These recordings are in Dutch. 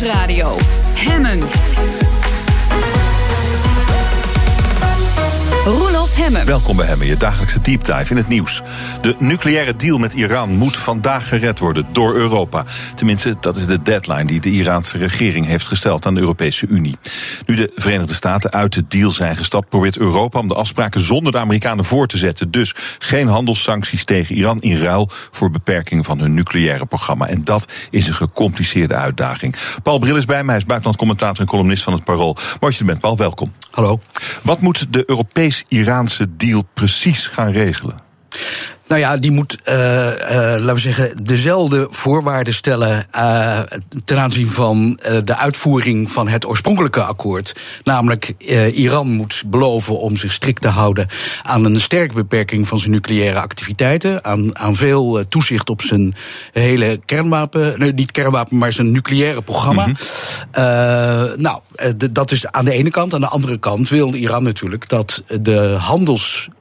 Nieuwsradio. Hemmen. Hemmen. Welkom bij Hemmen, je dagelijkse deep dive in het nieuws. De nucleaire deal met Iran moet vandaag gered worden door Europa. Tenminste, dat is de deadline die de Iraanse regering heeft gesteld aan de Europese Unie. Nu de Verenigde Staten uit de deal zijn gestapt, probeert Europa om de afspraken zonder de Amerikanen voor te zetten. Dus geen handelssancties tegen Iran in ruil voor beperking van hun nucleaire programma. En dat is een gecompliceerde uitdaging. Paul Bril is bij mij, hij is buitenlandcommentator en columnist van het Parool. Mooi dat je er bent, Paul, welkom. Hallo. Wat moet de Europees-Iraanse deal precies gaan regelen? Nou ja, die moet, uh, uh, laten we zeggen, dezelfde voorwaarden stellen uh, ten aanzien van de uitvoering van het oorspronkelijke akkoord. Namelijk, Iran moet beloven om zich strikt te houden aan een sterke beperking van zijn nucleaire activiteiten. Aan, aan veel toezicht op zijn hele kernwapen, nee, niet kernwapen, maar zijn nucleaire programma. Mm -hmm. nou, dat is aan de ene kant. Aan de andere kant wil Iran natuurlijk dat de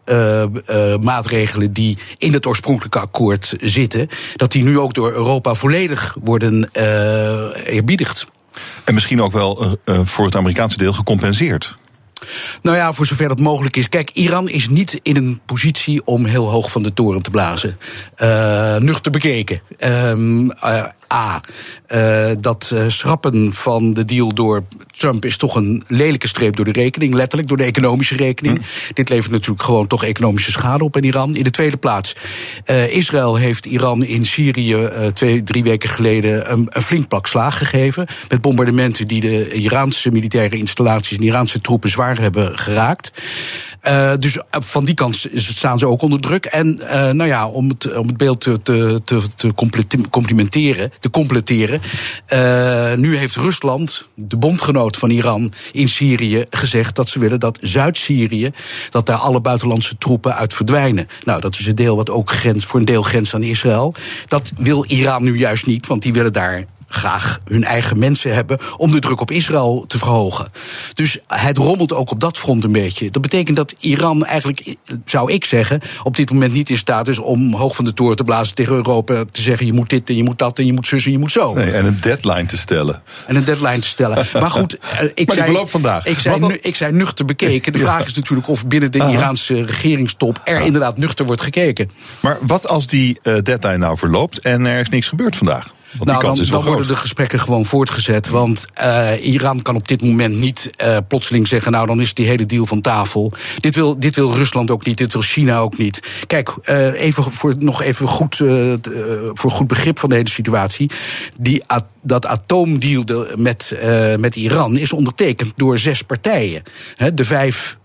handelsmaatregelen die in het oorspronkelijke akkoord zitten, dat die nu ook door Europa volledig worden uh, eerbiedigd. En misschien ook wel voor het Amerikaanse deel gecompenseerd. Nou ja, voor zover dat mogelijk is. Kijk, Iran is niet in een positie om heel hoog van de toren te blazen. Uh, nuchter bekeken. Uh, A. Uh, dat uh, schrappen van de deal door Trump is toch een lelijke streep door de rekening. Letterlijk door de economische rekening. Hm. Dit levert natuurlijk gewoon toch economische schade op in Iran. In de tweede plaats. Uh, Israël heeft Iran in Syrië twee, drie weken geleden een, een flink pak slaag gegeven. Met bombardementen die de Iraanse militaire installaties en Iraanse troepen zwaar hebben geraakt. Uh, dus van die kant staan ze ook onder druk. En uh, nou ja, om het, om het beeld te, te, te complimenteren, te completeren. Uh, nu heeft Rusland, de bondgenoot van Iran in Syrië, gezegd dat ze willen dat Zuid-Syrië, dat daar alle buitenlandse troepen uit verdwijnen. Nou, dat is een deel wat ook grens, voor een deel grenst aan Israël. Dat wil Iran nu juist niet, want die willen daar graag hun eigen mensen hebben om de druk op Israël te verhogen. Dus het rommelt ook op dat front een beetje. Dat betekent dat Iran eigenlijk, zou ik zeggen, op dit moment niet in staat is om hoog van de toren te blazen tegen Europa. Te zeggen: je moet dit en je moet dat en je moet zus en je moet zo. Nee, en een deadline te stellen. En een deadline te stellen. Maar goed, ik maar zei. vandaag. Ik zei, nu, ik zei nuchter bekeken. De vraag is natuurlijk of binnen de Aha. Iraanse regeringstop er inderdaad nuchter wordt gekeken. Maar wat als die uh, deadline nou verloopt en er is niks gebeurd vandaag? Want nou, dan, dan worden de gesprekken gewoon voortgezet. Want uh, Iran kan op dit moment niet uh, plotseling zeggen: Nou, dan is die hele deal van tafel. Dit wil, dit wil Rusland ook niet, dit wil China ook niet. Kijk, uh, even voor, nog even goed, voor goed begrip van de hele situatie. Die, dat atoomdeal met, met Iran is ondertekend door zes partijen: He, de vijf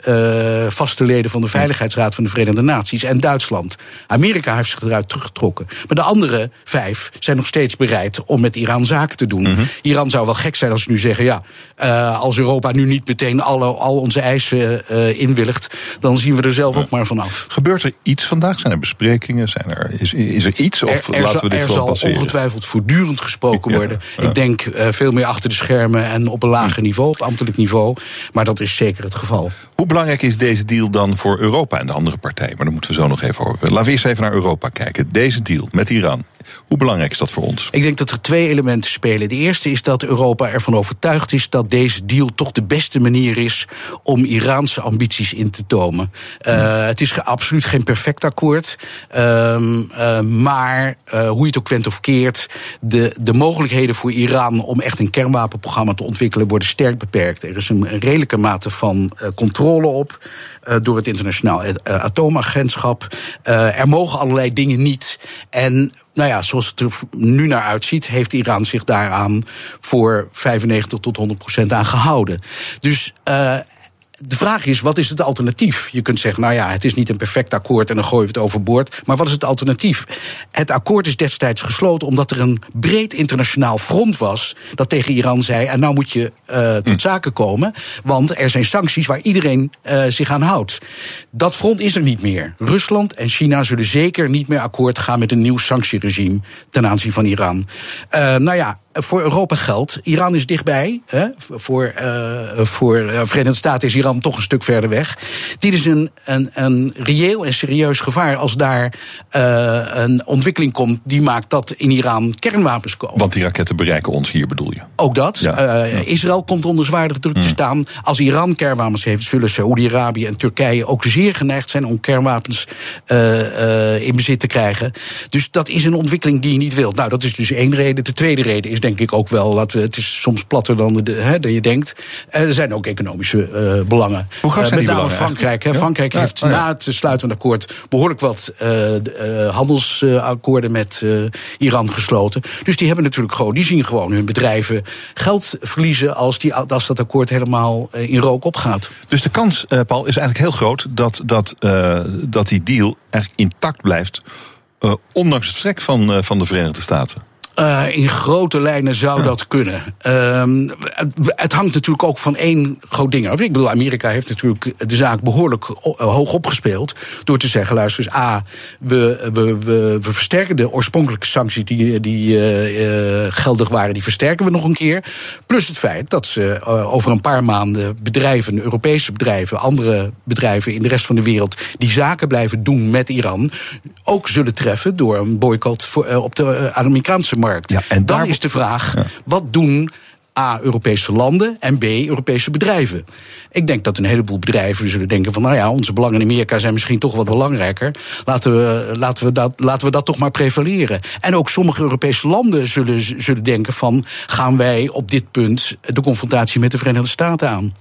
vaste leden van de Veiligheidsraad van de Verenigde Naties en Duitsland. Amerika heeft zich eruit teruggetrokken. Maar de andere vijf zijn nog steeds bereid om met Iran zaken te doen. Mm -hmm. Iran zou wel gek zijn als ze nu zeggen: ja, uh, als Europa nu niet meteen alle, al onze eisen inwilligt, dan zien we er zelf ook maar vanaf. Gebeurt er iets vandaag? Zijn er besprekingen? Zijn er, is, is er iets? Of er, er laten we dit er gewoon zal passeren? ongetwijfeld voortdurend gesproken worden. ja. Ik denk uh, veel meer achter de schermen en op een lager niveau, op ambtelijk niveau. Maar dat is zeker het geval. Hoe belangrijk is deze deal dan voor Europa en de andere partijen? Maar daar moeten we zo nog even over. Laten we eerst even naar Europa kijken. Deze deal met Iran. Hoe belangrijk is dat voor ons? Ik denk dat er twee elementen spelen. De eerste is dat Europa ervan overtuigd is dat deze deal toch de beste manier is om Iraanse ambities in te tomen. Uh, het is absoluut geen perfect akkoord. Um, uh, maar uh, hoe je het ook went of keert, de, de mogelijkheden voor Iran om echt een kernwapenprogramma te ontwikkelen worden sterk beperkt. Er is een, een redelijke mate van controle op. Uh, door het internationaal uh, atoomagentschap. Uh, er mogen allerlei dingen niet. En nou ja, zoals het er nu naar uitziet, heeft Iran zich daaraan voor 95 tot 100 procent aan gehouden. Dus de vraag is, wat is het alternatief? Je kunt zeggen, nou ja, het is niet een perfect akkoord en dan gooien we het overboord. Maar wat is het alternatief? Het akkoord is destijds gesloten omdat er een breed internationaal front was dat tegen Iran zei: en nou moet je uh, tot zaken komen, want er zijn sancties waar iedereen uh, zich aan houdt. Dat front is er niet meer. Rusland en China zullen zeker niet meer akkoord gaan met een nieuw sanctieregime ten aanzien van Iran. Uh, nou ja voor Europa geldt, Iran is dichtbij. Hè? Voor, uh, voor uh, Verenigde Staten is Iran toch een stuk verder weg. Dit is een, een, een reëel en serieus gevaar als daar uh, een ontwikkeling komt die maakt dat in Iran kernwapens komen. Want die raketten bereiken ons hier, bedoel je? Ook dat. Ja. Israël komt onder zwaardere druk mm. te staan. Als Iran kernwapens heeft, zullen Saoedi-Arabië en Turkije ook zeer geneigd zijn om kernwapens in bezit te krijgen. Dus dat is een ontwikkeling die je niet wilt. Nou, dat is dus één reden. De tweede reden is denk ik ook wel, laten we, het is soms platter dan, de, hè, dan je denkt. Er zijn ook economische uh, belangen. Hoe gaat uh, met name Frankrijk. Hè. Frankrijk ja, heeft oh ja. na het sluiten van het akkoord behoorlijk wat handelsakkoorden met Iran gesloten. Dus die hebben natuurlijk gewoon, die zien gewoon hun bedrijven geld verliezen als, die, als dat akkoord helemaal in rook opgaat. Dus de kans, Paul, is eigenlijk heel groot dat, dat, dat die deal eigenlijk intact blijft. Ondanks het vertrek van, van de Verenigde Staten. Uh, in grote lijnen zou ja. dat kunnen. Uh, het, het, hangt natuurlijk ook van één groot ding af. Ik bedoel, Amerika heeft natuurlijk de zaak behoorlijk hoog opgespeeld. Door te zeggen: luister eens, A, we, we, we, we versterken de oorspronkelijke sancties die, die uh, geldig waren, die versterken we nog een keer. Plus het feit dat ze over een paar maanden bedrijven, Europese bedrijven, andere bedrijven in de rest van de wereld, die zaken blijven doen met Iran, ook zullen treffen door een boycott voor, op de Amerikaanse markt. Ja, en dan is de vraag: ja. wat doen A, Europese landen en B, Europese bedrijven. Ik denk dat een heleboel bedrijven zullen denken van... nou ja, onze belangen in Amerika zijn misschien toch wat belangrijker. Laten we, laten we, dat, laten we dat toch maar prevaleren. En ook sommige Europese landen zullen, zullen denken van... gaan wij op dit punt de confrontatie met de Verenigde Staten aan?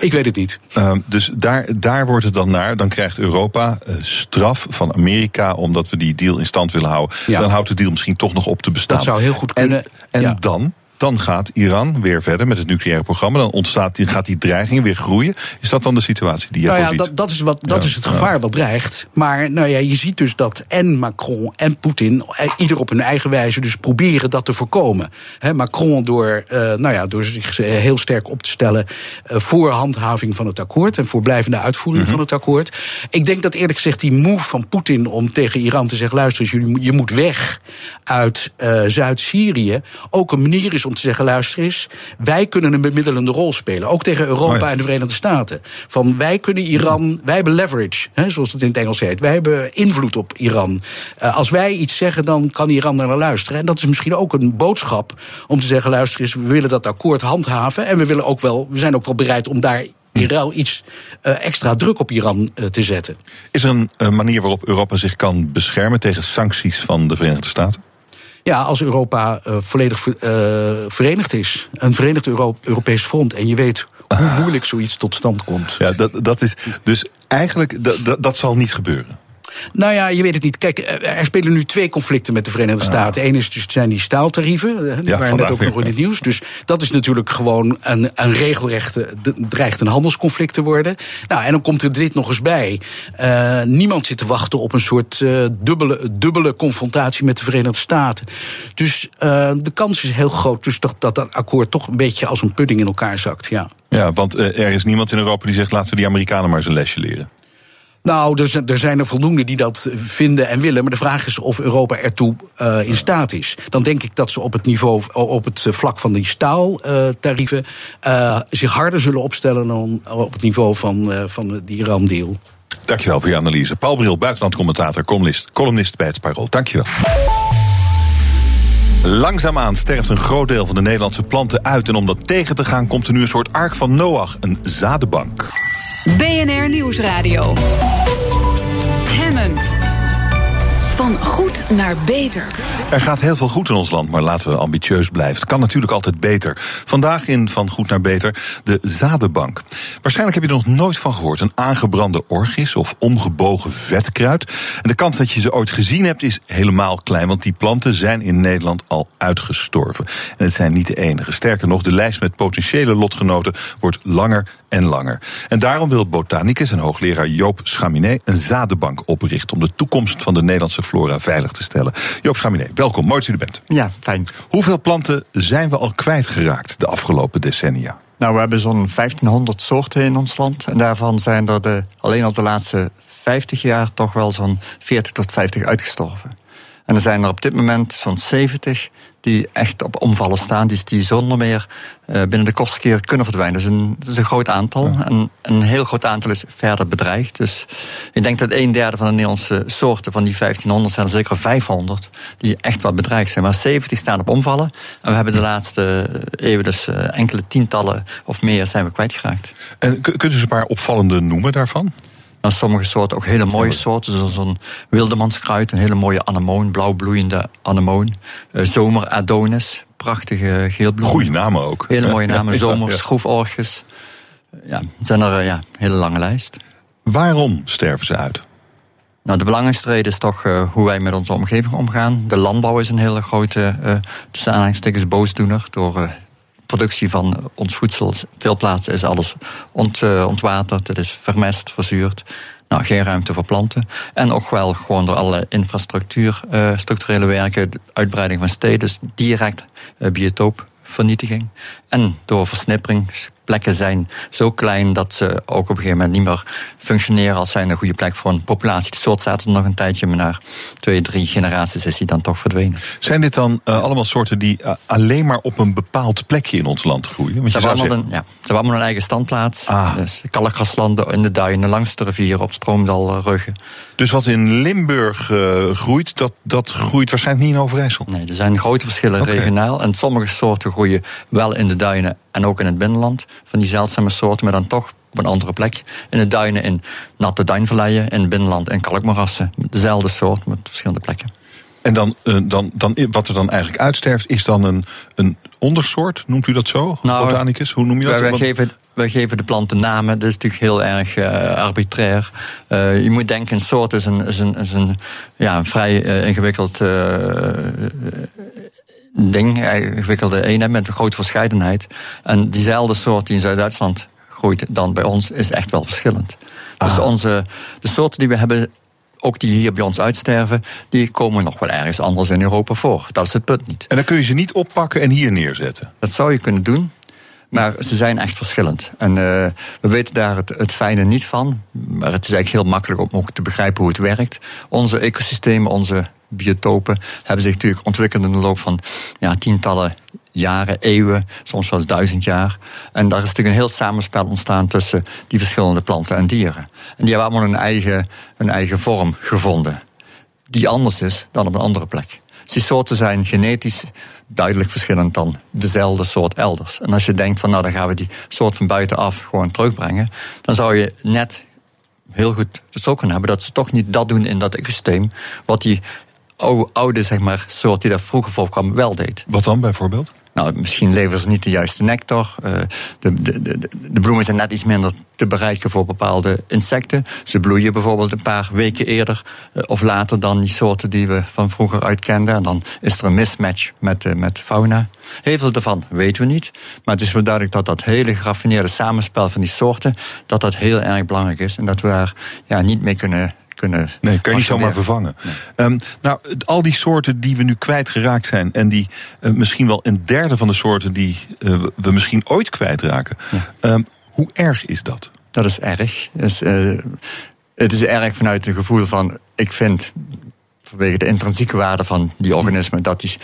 Ik weet het niet. Uh, dus daar, daar wordt het dan naar. Dan krijgt Europa uh, straf van Amerika omdat we die deal in stand willen houden. Ja. Dan houdt de deal misschien toch nog op te bestaan. Dat zou heel goed kunnen. En, en ja. dan dan gaat Iran weer verder met het nucleaire programma. Dan ontstaat, gaat die dreiging weer groeien. Is dat dan de situatie die je nou ja? Dat, dat, is wat, dat ja, is het gevaar ja. wat dreigt. Maar nou ja, je ziet dus dat en Macron en Poetin... ieder op hun eigen wijze dus proberen dat te voorkomen. He, Macron door, uh, nou ja, door zich heel sterk op te stellen... Uh, voor handhaving van het akkoord... en voor blijvende uitvoering mm -hmm. van het akkoord. Ik denk dat eerlijk gezegd die move van Poetin... om tegen Iran te zeggen... luister eens, jullie, je moet weg uit uh, Zuid-Syrië... ook een manier is om te zeggen: luister eens, wij kunnen een bemiddelende rol spelen. Ook tegen Europa oh ja. en de Verenigde Staten. Van wij kunnen Iran, wij hebben leverage, hè, zoals het in het Engels heet. Wij hebben invloed op Iran. Uh, als wij iets zeggen, dan kan Iran naar luisteren. En dat is misschien ook een boodschap om te zeggen: luister eens, we willen dat akkoord handhaven. En we, willen ook wel, we zijn ook wel bereid om daar in ruil iets uh, extra druk op Iran uh, te zetten. Is er een uh, manier waarop Europa zich kan beschermen tegen sancties van de Verenigde Staten? Ja, als Europa uh, volledig uh, verenigd is. Een verenigd Euro Europees front. En je weet hoe moeilijk zoiets tot stand komt. Ja, dat, dat is dus eigenlijk, dat, dat zal niet gebeuren. Nou ja, je weet het niet. Kijk, er spelen nu twee conflicten met de Verenigde Staten. Eén is dus zijn die staaltarieven, die ja, waren net ook nog in het nieuws. Dus dat is natuurlijk gewoon een, een regelrechte, dreigt een handelsconflict te worden. Nou, en dan komt er dit nog eens bij. Uh, niemand zit te wachten op een soort uh, dubbele, dubbele confrontatie met de Verenigde Staten. Dus uh, de kans is heel groot dus dat, dat dat akkoord toch een beetje als een pudding in elkaar zakt. Ja, ja want er is niemand in Europa die zegt laten we die Amerikanen maar eens een lesje leren. Nou, er, er zijn er voldoende die dat vinden en willen. Maar de vraag is of Europa ertoe uh, in staat is. Dan denk ik dat ze op het niveau, op het vlak van die staaltarieven. Uh, zich harder zullen opstellen dan op het niveau van, uh, van die Iran-deal. Dankjewel voor je analyse. Paul Bril, buitenlandcommentator, columnist, columnist bij het Parool. Dankjewel. Langzaamaan sterft een groot deel van de Nederlandse planten uit. En om dat tegen te gaan komt er nu een soort ark van Noach, een zadenbank. BNR Nieuwsradio. Van goed naar beter. Er gaat heel veel goed in ons land, maar laten we ambitieus blijven. Het kan natuurlijk altijd beter. Vandaag in Van Goed naar Beter de zadenbank. Waarschijnlijk heb je er nog nooit van gehoord. Een aangebrande orgis of omgebogen vetkruid. En de kans dat je ze ooit gezien hebt is helemaal klein, want die planten zijn in Nederland al uitgestorven. En het zijn niet de enige. Sterker nog, de lijst met potentiële lotgenoten wordt langer en langer. En daarom wil botanicus en hoogleraar Joop Schaminet een zadenbank oprichten om de toekomst van de Nederlandse flora veilig te stellen. Joop Schaminet, welkom, mooi dat u er bent. Ja, fijn. Hoeveel planten zijn we al kwijtgeraakt de afgelopen decennia? Nou, we hebben zo'n 1500 soorten in ons land. En daarvan zijn er de, alleen al de laatste 50 jaar toch wel zo'n 40 tot 50 uitgestorven. En er zijn er op dit moment zo'n 70 die echt op omvallen staan, die, die zonder meer uh, binnen de kortste keer kunnen verdwijnen. Dus een, dat is een groot aantal. En een heel groot aantal is verder bedreigd. Dus ik denk dat een derde van de Nederlandse soorten van die 1500 zijn er zeker 500 die echt wat bedreigd zijn. Maar 70 staan op omvallen. En we hebben de laatste eeuwen dus uh, enkele tientallen of meer zijn we kwijtgeraakt. En kunt u eens een paar opvallende noemen daarvan? Nou, sommige soorten ook hele mooie soorten, zoals een wildemanskruid, een hele mooie anemoon, blauwbloeiende anemoon. Uh, zomer Adonis, prachtige geelbloem. Goeie namen ook. Hele mooie namen, zomer, schroeforges. Ja, zijn er ja, een hele lange lijst. Waarom sterven ze uit? Nou, de belangrijkste reden is toch uh, hoe wij met onze omgeving omgaan. De landbouw is een hele grote, uh, tussen aanhalingstekens, boosdoener. Door productie van ons voedsel. Veel plaatsen is alles ont, uh, ontwaterd, het is vermest, verzuurd. Nou, geen ruimte voor planten. En ook wel gewoon door alle infrastructuur, uh, structurele werken, uitbreiding van steden, dus direct uh, biotoopvernietiging. En door versnippering, plekken zijn zo klein dat ze ook op een gegeven moment niet meer functioneren als zijn een goede plek voor een populatie. De soort staat er nog een tijdje, maar na twee, drie generaties is die dan toch verdwenen. Zijn dit dan uh, allemaal soorten die uh, alleen maar op een bepaald plekje in ons land groeien? Want je ze, hebben zeggen... een, ja, ze hebben allemaal een eigen standplaats. Ah. Dus kalkgraslanden in de duinen, langs de rivier, op stroomdalruggen. Dus wat in Limburg uh, groeit, dat, dat groeit waarschijnlijk niet in Overijssel? Nee, er zijn grote verschillen okay. regionaal. En sommige soorten groeien wel in de duinen en ook in het binnenland. Van die zeldzame soorten, maar dan toch op een andere plek. In de duinen, in natte duinvalleien, in het binnenland en kalkmoerassen. Dezelfde soort, met verschillende plekken. En dan, dan, dan, wat er dan eigenlijk uitsterft, is dan een, een ondersoort, noemt u dat zo? Nou, Botanicus, hoe noem je dat? Wij, geven, wij geven de planten namen, dat is natuurlijk heel erg uh, arbitrair. Uh, je moet denken, een soort is een, is een, is een, ja, een vrij uh, ingewikkeld ding, ingewikkelde eenheid met een grote verscheidenheid. En diezelfde soort die in Zuid-Duitsland groeit dan bij ons, is echt wel verschillend. Dus ah. onze, de soorten die we hebben, ook die hier bij ons uitsterven, die komen nog wel ergens anders in Europa voor. Dat is het punt niet. En dan kun je ze niet oppakken en hier neerzetten? Dat zou je kunnen doen. Maar ze zijn echt verschillend. En uh, we weten daar het, het, fijne niet van. Maar het is eigenlijk heel makkelijk om ook te begrijpen hoe het werkt. Onze ecosystemen, onze biotopen hebben zich natuurlijk ontwikkeld in de loop van ja, tientallen jaren, eeuwen, soms wel duizend jaar. En daar is natuurlijk een heel samenspel ontstaan tussen die verschillende planten en dieren. En die hebben allemaal een eigen, een eigen vorm gevonden, die anders is dan op een andere plek. Dus die soorten zijn genetisch duidelijk verschillend dan dezelfde soort elders. En als je denkt van nou dan gaan we die soort van buitenaf gewoon terugbrengen, dan zou je net heel goed het kunnen hebben dat ze toch niet dat doen in dat ecosysteem wat die oude, zeg maar, soort die daar vroeger voorkwam wel deed. Wat dan bijvoorbeeld? Nou, misschien leveren ze niet de juiste nectar. Uh, de, de, de, de, bloemen zijn net iets minder te bereiken voor bepaalde insecten. Ze bloeien bijvoorbeeld een paar weken eerder uh, of later dan die soorten die we van vroeger uitkenden. En dan is er een mismatch met, uh, met fauna. Heel veel daarvan weten we niet. Maar het is wel duidelijk dat dat hele geraffineerde samenspel van die soorten... dat dat heel erg belangrijk is. En dat we daar ja, niet mee kunnen kunnen. Nee, kan je niet zomaar vervangen. Um, nou, al die soorten die we nu kwijtgeraakt zijn. en die uh, misschien wel een derde van de soorten die uh, we misschien ooit kwijtraken. Ja. Um, hoe erg is dat? Dat is erg. Dus, uh, het is erg vanuit een gevoel van. Ik vind vanwege de intrinsieke waarde van die organismen. dat die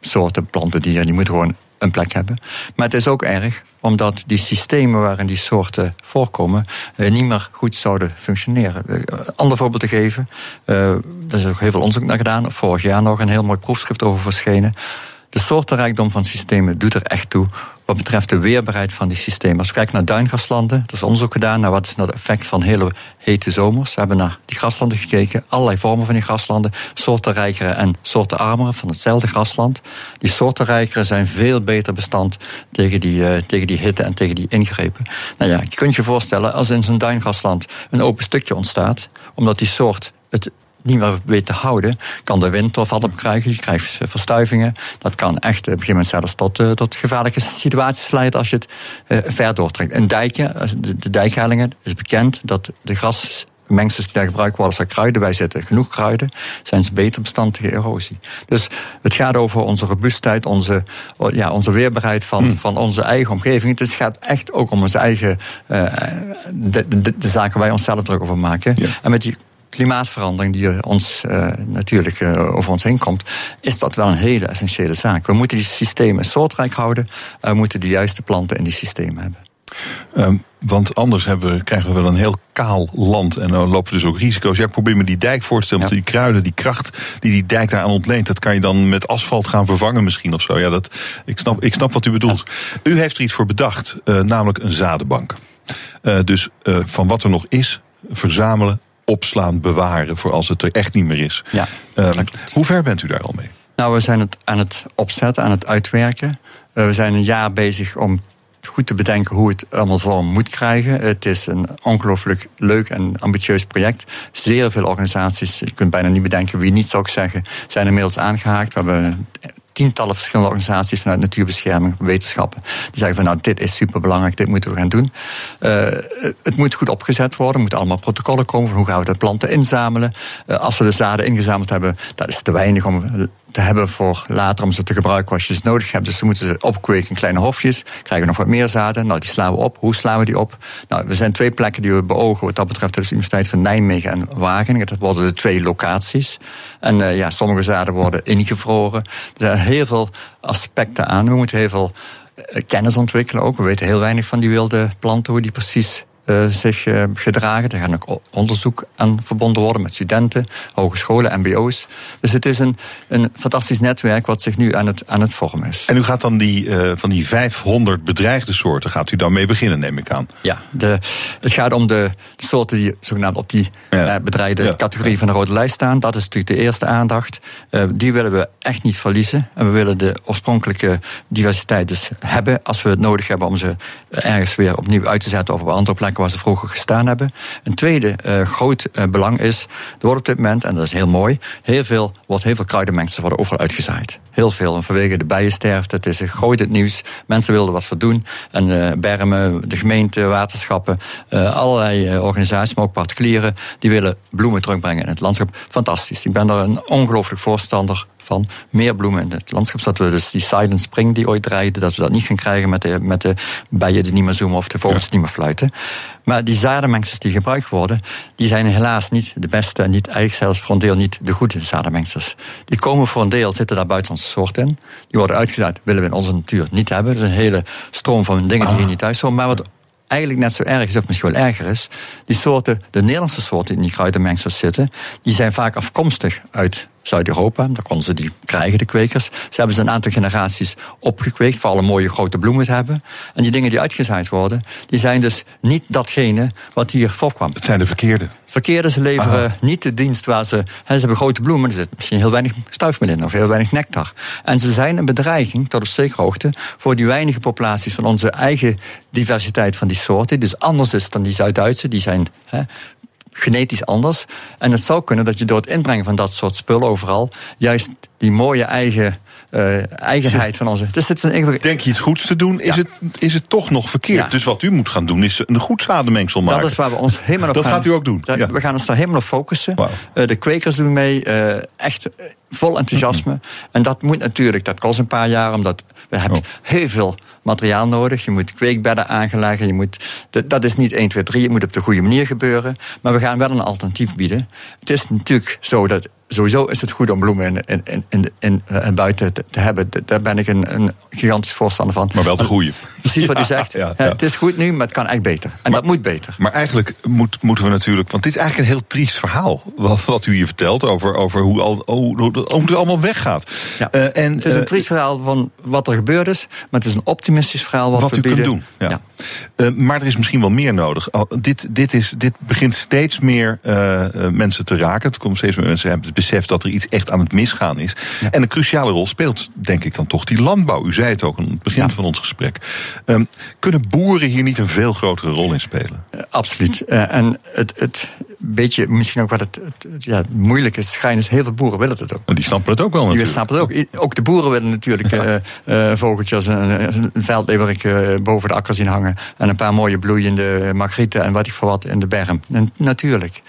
soorten planten, dieren, die moeten gewoon een plek hebben. Maar het is ook erg omdat die systemen waarin die soorten voorkomen eh, niet meer goed zouden functioneren. Uh, ander voorbeeld te geven, uh, er is ook heel veel onderzoek naar gedaan. Vorig jaar nog een heel mooi proefschrift over verschenen. De soortenrijkdom van systemen doet er echt toe wat betreft de weerbaarheid van die systemen. Als we kijken naar duingraslanden, er is onderzoek gedaan naar wat is nou het effect van hele hete zomers. We hebben naar die graslanden gekeken, allerlei vormen van die graslanden, soortenrijkere en soortenarmere van hetzelfde grasland. Die soortenrijkere zijn veel beter bestand tegen die, uh, tegen die hitte en tegen die ingrepen. Nou ja, je kunt je voorstellen, als in zo'n duingrasland een open stukje ontstaat, omdat die soort het niet meer weet te houden, kan de wind er op krijgen. Je krijgt verstuivingen. Dat kan echt op een gegeven moment zelfs tot, uh, tot gevaarlijke situaties leiden als je het uh, ver doortrekt. Een dijkje, de, de dijkhellingen, is bekend dat de gras mengsels die daar gebruikt worden als er kruiden bij zitten, genoeg kruiden, zijn ze beter bestand tegen erosie. Dus het gaat over onze robuustheid, onze, ja, onze weerbaarheid van, mm. van onze eigen omgeving. Het gaat echt ook om onze eigen, uh, de, de, de, zaken waar wij onszelf druk over maken. En met die klimaatverandering die ons uh, natuurlijk uh, over ons heen komt, is dat wel een hele essentiële zaak. We moeten die systemen soortrijk houden, we moeten de juiste planten in die systemen hebben. Um, want anders hebben, krijgen we wel een heel kaal land en dan lopen we dus ook risico's. Ja, ik probeer me die dijk voor te stellen, want die kruiden, die kracht die die dijk daar aan ontleent, dat kan je dan met asfalt gaan vervangen misschien of zo. Ja, dat, ik, snap, ik snap wat u bedoelt. U heeft er iets voor bedacht, uh, namelijk een zadenbank. Uh, dus uh, van wat er nog is, verzamelen, opslaan, bewaren voor als het er echt niet meer is. Ja, um, hoe ver bent u daar al mee? Nou, we zijn het aan het opzetten, aan het uitwerken. we zijn een jaar bezig om goed te bedenken hoe het allemaal vorm moet krijgen. Het is een ongelooflijk leuk en ambitieus project. Zeer veel organisaties, je kunt bijna niet bedenken wie niet zou ik zeggen, zijn inmiddels aangehaakt. We hebben tientallen verschillende organisaties vanuit natuurbescherming, wetenschappen, die zeggen van nou dit is superbelangrijk, dit moeten we gaan doen. Uh, het moet goed opgezet worden, er moeten allemaal protocollen komen van hoe gaan we de planten inzamelen. Uh, als we de zaden ingezameld hebben, dat is te weinig om te hebben voor later om ze te gebruiken als je ze nodig hebt. Dus we moeten ze opkweken in kleine hofjes, krijgen nog wat meer zaden. Nou, die slaan we op. Hoe slaan we die op? Nou, er zijn twee plekken die we beogen wat dat betreft. Is de Universiteit van Nijmegen en Wageningen. Dat worden de twee locaties. En uh, ja, sommige zaden worden ingevroren. Er zijn heel veel aspecten aan. We moeten heel veel kennis ontwikkelen ook. We weten heel weinig van die wilde planten, hoe die precies uh, zich uh, gedragen. Daar gaan ook onderzoek aan verbonden worden met studenten, hogescholen, MBO's. Dus het is een, een fantastisch netwerk wat zich nu aan het, aan het vormen is. En u gaat dan die, uh, van die 500 bedreigde soorten, gaat u dan mee beginnen, neem ik aan? Ja, de, het gaat om de, soorten die zogenaamd op die ja. bedreigde ja. categorie van de rode lijst staan. Dat is natuurlijk de eerste aandacht. die willen we echt niet verliezen. En we willen de oorspronkelijke diversiteit dus hebben als we het nodig hebben om ze ergens weer opnieuw uit te zetten of op andere waar ze vroeger gestaan hebben. Een tweede uh, groot uh, belang is, er wordt op dit moment, en dat is heel mooi, heel veel, wordt heel veel worden overal uitgezaaid. Heel veel. Vanwege de bijensterfte, het is groot het nieuws. Mensen wilden wat voor doen. En uh, Bermen, de gemeente, waterschappen, allerlei organisaties, maar ook particulieren, die willen bloemen terugbrengen in het landschap. Fantastisch. Ik ben daar een ongelooflijk voorstander van meer bloemen in het landschap. Zodat we dus die silent spring die ooit dreigde, dat we dat niet gaan krijgen met de, met de bijen die niet meer zoomen of de vogels die niet meer fluiten. Maar die zadenmengsels die gebruikt worden, die zijn helaas niet de beste en niet, eigenlijk zelfs voor een deel niet de goede zadenmengsels. Die komen voor een deel, zitten daar buitenlandse soorten in. Die worden uitgezaaid, willen we in onze natuur niet hebben. Dat is een hele stroom van dingen die hier niet thuis horen. Maar wat eigenlijk net zo erg is, of misschien wel erger is, die soorten, de Nederlandse soorten die in die kruidenmengsels zitten, die zijn vaak afkomstig uit Zuid-Europa. Daar konden ze die krijgen, de kwekers. Ze hebben ze een aantal generaties opgekweekt, voor alle mooie grote bloemen te hebben. En die dingen die uitgezaaid worden, die zijn dus niet datgene wat hier voorkwam. Het zijn de verkeerde. Verkeerde, ze leveren Aha. niet de dienst waar ze. Hè, ze hebben grote bloemen, er zit misschien heel weinig stuifmeel in of heel weinig nectar. En ze zijn een bedreiging, tot op zekere hoogte, voor die weinige populaties van onze eigen diversiteit van die soorten. Die dus anders is dan die Zuid-Duitse. Die zijn hè, genetisch anders. En het zou kunnen dat je door het inbrengen van dat soort spullen overal juist die mooie eigen uh, eigenheid van onze. Dus het is een Denk je iets goeds te doen, is, ja. het, is het toch nog verkeerd. Ja. Dus wat u moet gaan doen, is een goed zadenmengsel maken. Dat is waar we ons helemaal op Dat gaan, gaat u ook doen. Dat, ja. We gaan ons daar helemaal op focussen. Wow. Uh, de kwekers doen mee, uh, echt vol enthousiasme. Mm -hmm. En dat moet natuurlijk, dat kost een paar jaar, omdat we hebben oh. heel veel materiaal nodig. Je moet kweekbedden aangelegd. Je moet, dat is niet 1, 2, 3. Het moet op de goede manier gebeuren. Maar we gaan wel een alternatief bieden. Het is natuurlijk zo dat sowieso is het goed om bloemen in, in, in, in, in buiten te, te, hebben. Daar ben ik een, een, gigantisch voorstander van. Maar wel de goede. Precies wat u zegt. Ja, ja. Het is goed nu, maar het kan echt beter. En maar, dat moet beter. Maar eigenlijk moet, moeten we natuurlijk. Want dit is eigenlijk een heel triest verhaal. Wat, wat u hier vertelt over, over hoe, al, hoe, hoe het allemaal weggaat. Uh, en, het is een uh, triest verhaal van wat er gebeurd is. Maar het is een optimistisch verhaal wat, wat we u bieden. kunt doen. Ja. Uh, maar er is misschien wel meer nodig. Dit, dit, is, dit begint steeds meer mensen te raken. Het komt steeds meer mensen hebben het besef dat er iets echt aan het misgaan is. Ja. En een cruciale rol speelt, denk ik dan toch, die landbouw. U zei het ook aan het begin ja. van ons gesprek. Um, kunnen boeren hier niet een veel grotere rol in spelen? Uh, absoluut. Uh, en het, het beetje, misschien ook wat het, het ja, moeilijk is, schijn is, heel veel boeren willen het ook. Maar die snappen het ook wel natuurlijk. Die snappen het ook. Ook de boeren willen natuurlijk ja. uh, vogeltjes, een, een veldleverik boven de akker zien hangen. En een paar mooie bloeiende margrieten en wat ik voor wat in de berm. En natuurlijk.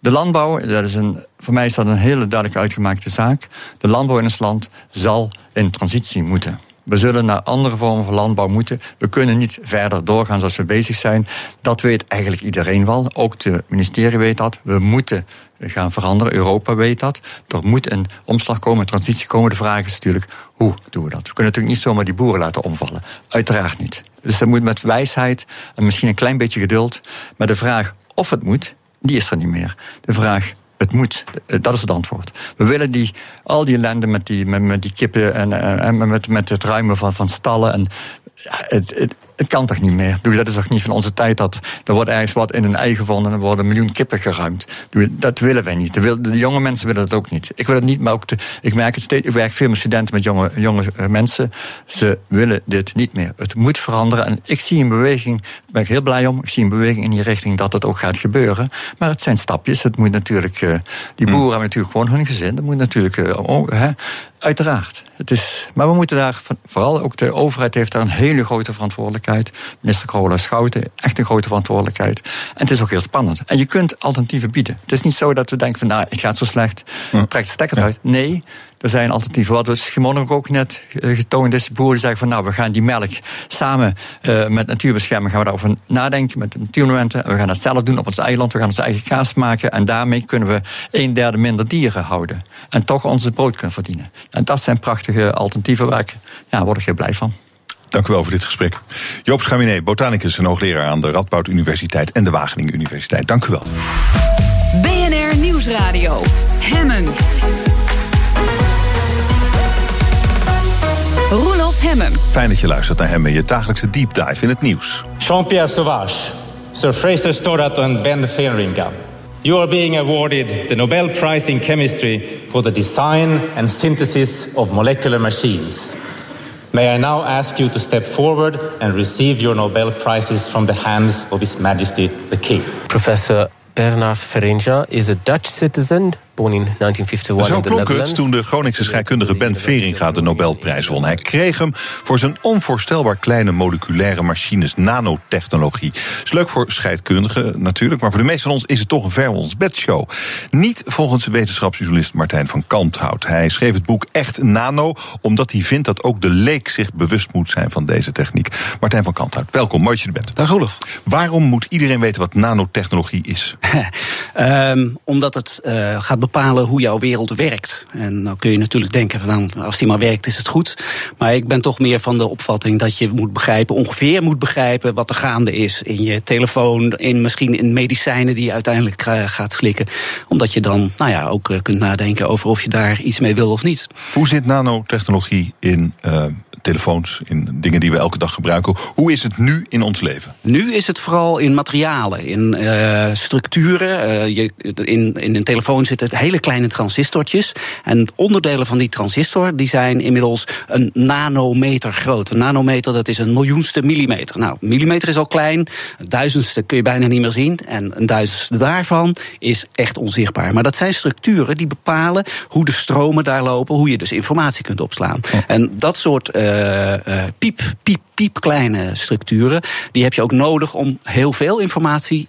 De landbouw, dat is een, voor mij is dat een hele duidelijk uitgemaakte zaak. De landbouw in ons land zal in transitie moeten. We zullen naar andere vormen van landbouw moeten. We kunnen niet verder doorgaan zoals we bezig zijn. Dat weet eigenlijk iedereen wel. Ook de ministerie weet dat. We moeten gaan veranderen. Europa weet dat. Er moet een omslag komen, een transitie komen. De vraag is natuurlijk, hoe doen we dat? We kunnen natuurlijk niet zomaar die boeren laten omvallen. Uiteraard niet. Dus dat moet met wijsheid en misschien een klein beetje geduld. Maar de vraag of het moet, die is er niet meer. De vraag het moet. Dat is het antwoord. We willen die, al die ellende met die, met, met die kippen en, en, met, met het ruimen van, van stallen. En, het, het, het kan toch niet meer? dat is toch niet van onze tijd dat er wordt ergens wat in een ei gevonden en er worden een miljoen kippen geruimd. Dat willen wij niet. De, jonge mensen willen dat ook niet. Ik wil het niet, maar ook ik merk het steeds. Ik werk veel met studenten met jonge, jonge eh, mensen. Ze willen dit niet meer. Het moet veranderen. En ik zie een beweging, daar ben ik heel blij om. Ik zie een beweging in die richting dat het ook gaat gebeuren. Maar het zijn stapjes. Het moet natuurlijk, uh, die boeren hebben natuurlijk gewoon hun gezin. Dat moet natuurlijk, uh, oh, hè, uiteraard. Het is, maar we moeten daar, vooral ook de overheid heeft daar een hele grote verantwoordelijkheid Minister Carola Schouten, echt een grote verantwoordelijkheid. En het is ook heel spannend. En je kunt alternatieven bieden. Het is niet zo dat we denken van, nou, het gaat zo slecht, trek de stekker eruit. Nee, er zijn alternatieven. Wat we Schimon ook net eh, getoond is, boeren zeggen van nou, we gaan die melk samen uh, met natuurbescherming gaan we daarover nadenken, met de natuurmomenten. We gaan dat zelf doen op ons eiland, we gaan onze eigen kaas maken en daarmee kunnen we een derde minder dieren houden. En toch onze brood kunnen verdienen. En dat zijn prachtige alternatieven waar ik, ja, word ik heel blij van. Dank u wel voor dit gesprek. Joop Schaminé, botanicus en hoogleraar aan de Radboud Universiteit en de Wageningen Universiteit. Dank u wel. BNR Nieuwsradio. Hemmen. Roelof Hemmen. Fijn dat je luistert naar Hemmen, je dagelijkse deep dive in het nieuws. Jean-Pierre Sauvage, Sir Fraser Stoddart en Ben Feringa. You are being awarded the Nobel Prize in Chemistry for the design and synthesis of molecular machines. May I now ask you to step forward and receive your Nobel Prizes from the hands of His Majesty the King. Professor Bernard Feringa is a Dutch citizen born in 1951 Zo klonk het toen de Groningse scheikundige Ben Veringa de Nobelprijs won. Hij kreeg hem voor zijn onvoorstelbaar kleine moleculaire machines, nanotechnologie. Is leuk voor scheikundigen natuurlijk, maar voor de meeste van ons is het toch een ver ons bedshow. Niet volgens wetenschapsjournalist Martijn van Kanthout. Hij schreef het boek Echt Nano, omdat hij vindt dat ook de leek zich bewust moet zijn van deze techniek. Martijn van Kanthout, welkom, mooi dat je er bent. Dag Olaf. Waarom moet iedereen weten wat nanotechnologie is? um, omdat het uh, gaat bepalen hoe jouw wereld werkt. En dan kun je natuurlijk denken van als die maar werkt is het goed. Maar ik ben toch meer van de opvatting dat je moet begrijpen, ongeveer moet begrijpen wat er gaande is in je telefoon, in misschien in medicijnen die je uiteindelijk gaat slikken. Omdat je dan nou ja, ook eh, kunt nadenken over of je daar iets mee wil of niet. Hoe zit nanotechnologie in uh, telefoons, in dingen die we elke dag gebruiken. Hoe is het nu in ons leven? Nu is het vooral in materialen, in uh, structuren. Uh, je, in, in een telefoon zitten hele kleine transistortjes. En onderdelen van die transistor die zijn inmiddels een nanometer groot. Een nanometer dat is een miljoenste millimeter. Nou, millimeter is al klein, een duizendste kun je bijna niet meer zien. En een duizendste daarvan is echt onzichtbaar. Maar dat zijn structuren die bepalen hoe de stromen daar lopen, hoe je dus informatie kunt opslaan. Oh. En dat soort uh, uh, piep, piep, piep kleine structuren, die heb je ook nodig om heel veel informatie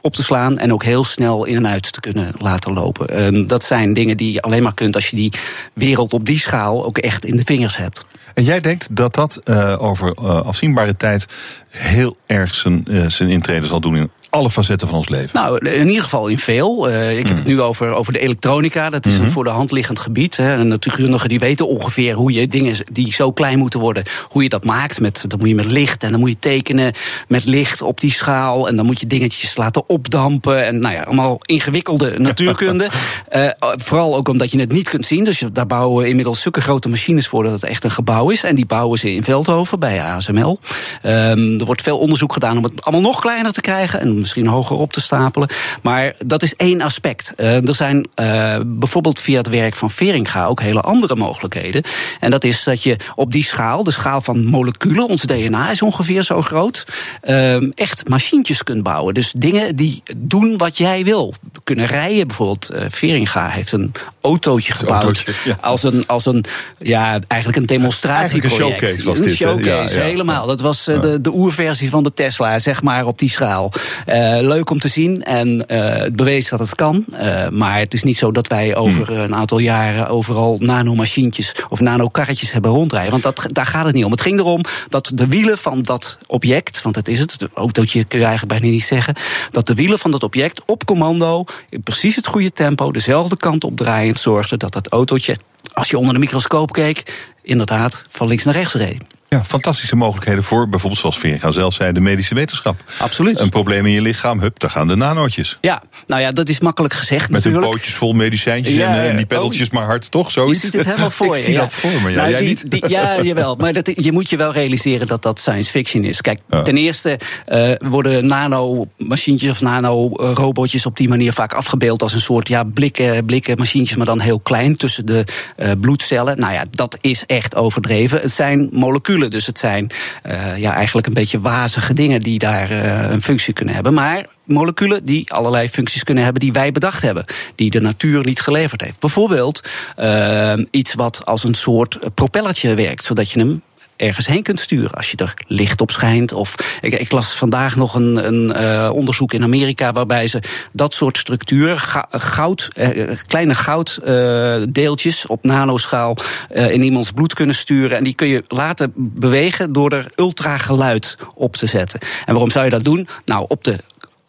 op te slaan en ook heel snel in en uit te kunnen laten lopen. Um, dat zijn dingen die je alleen maar kunt als je die wereld op die schaal ook echt in de vingers hebt. En jij denkt dat dat uh, over afzienbare tijd heel erg zijn, zijn intrede zal doen in alle facetten van ons leven? Nou, in ieder geval in veel. Uh, ik heb het nu over, over de elektronica. Dat is een mhm. voor de hand liggend gebied. Hè. En natuurkundigen die weten ongeveer hoe je dingen die zo klein moeten worden, hoe je dat maakt. Met, dan moet je met licht en dan moet je tekenen met licht op die schaal. En dan moet je dingetjes laten opdampen. En nou ja, allemaal ingewikkelde natuurkunde. uh, vooral ook omdat je het niet kunt zien. Dus daar bouwen we inmiddels zulke grote machines voor dat het echt een gebouw is. En die bouwen ze in Veldhoven bij ASML. Um, er wordt veel onderzoek gedaan om het allemaal nog kleiner te krijgen. En misschien hoger op te stapelen. Maar dat is één aspect. Uh, er zijn uh, bijvoorbeeld via het werk van Veringa ook hele andere mogelijkheden. En dat is dat je op die schaal, de schaal van moleculen, ons DNA is ongeveer zo groot, uh, echt machientjes kunt bouwen. Dus dingen die doen wat jij wil. Kunnen rijden bijvoorbeeld. Veringa heeft een autootje gebouwd. Autootje, ja. Als een, als een, ja, eigenlijk een demonstratieproject. Een showcase was een dit. showcase, ja, ja, helemaal. Dat was de, de oerversie van de Tesla, zeg maar, op die schaal. Eh, leuk om te zien en eh, het bewees dat het kan. Eh, maar het is niet zo dat wij over een aantal jaren overal nanomachientjes of nanokarretjes hebben rondrijden. Want dat, daar gaat het niet om. Het ging erom dat de wielen van dat object, want dat is het, de autootje kun je eigenlijk bijna niet zeggen, dat de wielen van dat object op commando in precies het goede tempo, dezelfde kant op draaiend, zorgden dat dat autootje, als je onder de microscoop keek, inderdaad van links naar rechts reed. Ja, fantastische mogelijkheden voor bijvoorbeeld, zoals Veringa zelf zei, de medische wetenschap. Absoluut. Een probleem in je lichaam, hup, daar gaan de nanootjes. Ja, nou ja, dat is makkelijk gezegd Met hun natuurlijk. pootjes vol medicijntjes Ja, en, eh, en die peddeltjes maar hard, toch? Je Zoiets? ziet het helemaal voor je. Ik zie ja. dat voor me, ja. Nou, Jij die- niet? die- ja, jawel. Maar dat, je moet je wel realiseren dat dat science fiction is. Kijk, Ja. ten eerste eh, worden nanomachientjes of nanorobotjes op die manier vaak afgebeeld als een soort ja, blikken, blikken machientjes, maar dan heel klein tussen de eh, bloedcellen. Nou ja, dat is echt overdreven. Het zijn moleculen, dus het zijn eh, ja, eigenlijk een beetje wazige dingen die daar eh, een functie kunnen hebben. Maar moleculen die allerlei functies kunnen hebben die wij bedacht hebben, die de natuur niet geleverd heeft. Bijvoorbeeld eh, iets wat als een soort propellertje werkt, zodat je hem ergens heen kunt sturen als je er licht op schijnt. Of ik, ik las vandaag nog een, een eh, onderzoek in Amerika waarbij ze dat soort structuren, ga- goud, eh, kleine gouddeeltjes op nanoschaal eh, in iemands bloed kunnen sturen. En die kun je laten bewegen door er ultrageluid op te zetten. En waarom zou je dat doen? Nou, op de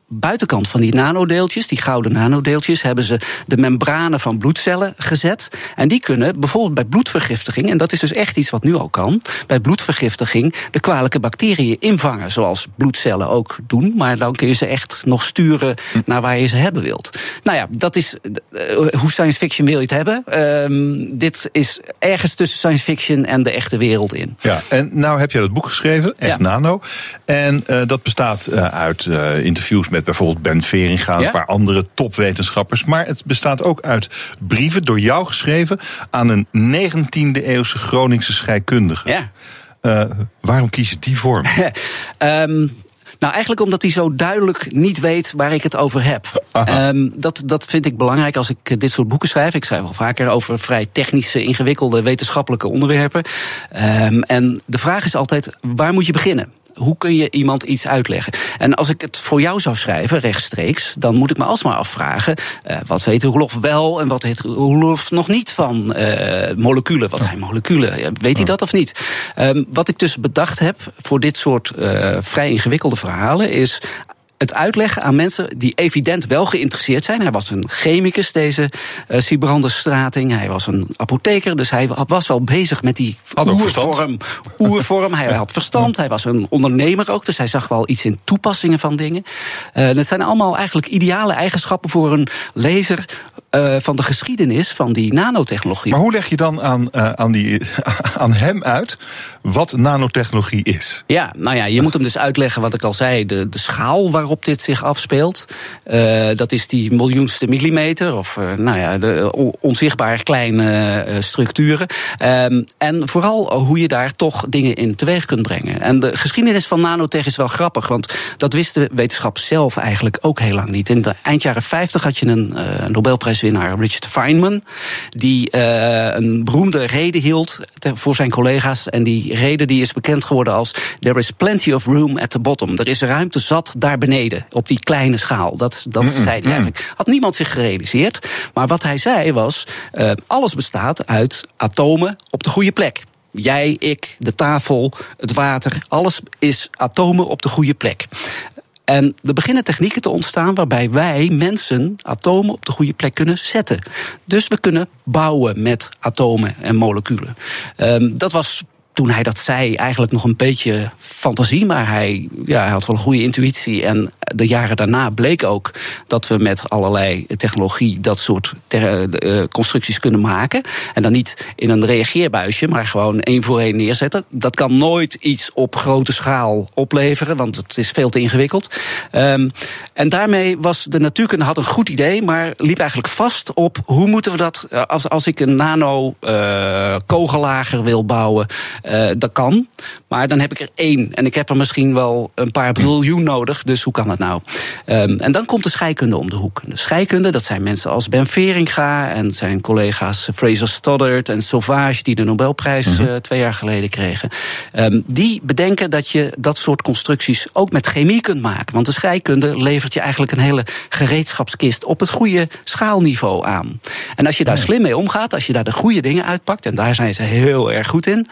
buitenkant van die nanodeeltjes, die gouden nanodeeltjes, hebben ze de membranen van bloedcellen gezet. En die kunnen bijvoorbeeld bij bloedvergiftiging, en dat is dus echt iets wat nu al kan, bij bloedvergiftiging de kwalijke bacteriën invangen, zoals bloedcellen ook doen. Maar dan kun je ze echt nog sturen naar waar je ze hebben wilt. Nou ja, dat is eh, hoe science fiction wil je het hebben. Ehm, dit is ergens tussen science fiction en de echte wereld in. Ja, en nou heb jij dat boek geschreven, Echt Ja. Nano. En eh, dat bestaat eh, uit interviews met bijvoorbeeld Ben Veringa, Ja. een paar andere topwetenschappers. Maar het bestaat ook uit brieven door jou geschreven aan een 19e eeuwse Groningse scheikundige. Ja. Eh, waarom kies je die vorm? Ehm, nou, eigenlijk omdat hij zo duidelijk niet weet waar ik het over heb. Ehm, dat, dat vind ik belangrijk als ik eh, dit soort boeken schrijf. Ik schrijf wel vaker over vrij technische, ingewikkelde wetenschappelijke onderwerpen. Ehm, en de vraag is altijd: waar moet je beginnen? Hoe kun je iemand iets uitleggen? En als ik het voor jou zou schrijven, rechtstreeks, dan moet ik me alsmaar afvragen: eh, wat weet Roelof wel en wat weet Roelof nog niet van eh, moleculen? Wat zijn moleculen? Weet hij dat of niet? Ehm, wat ik dus bedacht heb voor dit soort eh, vrij ingewikkelde verhalen is het uitleggen aan mensen die evident wel geïnteresseerd zijn. Hij was een chemicus, deze uh, Sibrander Strating. Hij was een apotheker, dus hij was al bezig met die oervorm. oervorm. hij had verstand, hij was een ondernemer ook, dus hij zag wel iets in toepassingen van dingen. Uh, dat zijn allemaal eigenlijk ideale eigenschappen voor een lezer uh, van de geschiedenis van die nanotechnologie. Maar hoe leg je dan aan, uh, aan, die, aan hem uit wat nanotechnologie is? Ja, nou ja, je moet hem dus uitleggen wat ik al zei, de, de schaal waarop dit zich afspeelt. Uh, dat is die miljoenste millimeter, of nou ja, de onzichtbaar kleine structuren. Um, en vooral hoe je daar toch dingen in teweeg kunt brengen. En de geschiedenis van nanotech is wel grappig, want dat wist de wetenschap zelf eigenlijk ook heel lang niet. In de eind jaren 50 had je een uh, Nobelprijswinnaar, Richard Feynman, die uh, een beroemde reden hield voor zijn collega's. En die reden die is bekend geworden als There is plenty of room at the bottom. Er is ruimte zat daar beneden, op die kleine schaal. Dat, dat mm -mm, zei hij eigenlijk. Had niemand zich gerealiseerd. Maar wat hij zei was, uh, alles bestaat uit atomen op de goede plek. Jij, ik, de tafel, het water, alles is atomen op de goede plek. En er beginnen technieken te ontstaan waarbij wij mensen atomen op de goede plek kunnen zetten. Dus we kunnen bouwen met atomen en moleculen. Um, dat was toen hij dat zei, eigenlijk nog een beetje fantasie. Maar hij, ja, hij had wel een goede intuïtie. En de jaren daarna bleek ook dat we met allerlei technologie dat soort ter, uh, constructies kunnen maken. En dan niet in een reageerbuisje, maar gewoon één voor één neerzetten. Dat kan nooit iets op grote schaal opleveren, want het is veel te ingewikkeld. Um, en daarmee was de natuurkunde had een goed idee, maar liep eigenlijk vast op hoe moeten we dat als, als ik een nano uh, kogelager wil bouwen. Uh, dat kan. Maar dan heb ik er één. En ik heb er misschien wel een paar biljoen nodig. Dus hoe kan dat nou? Um, en dan komt de scheikunde om de hoek. De scheikunde, dat zijn mensen als Ben Veringa en zijn collega's Fraser Stoddard en Sauvage, die de Nobelprijs uh, twee jaar geleden kregen. Um, die bedenken dat je dat soort constructies ook met chemie kunt maken. Want de scheikunde levert je eigenlijk een hele gereedschapskist op het goede schaalniveau aan. En als je daar slim mee omgaat, als je daar de goede dingen uitpakt, en daar zijn ze heel erg goed in,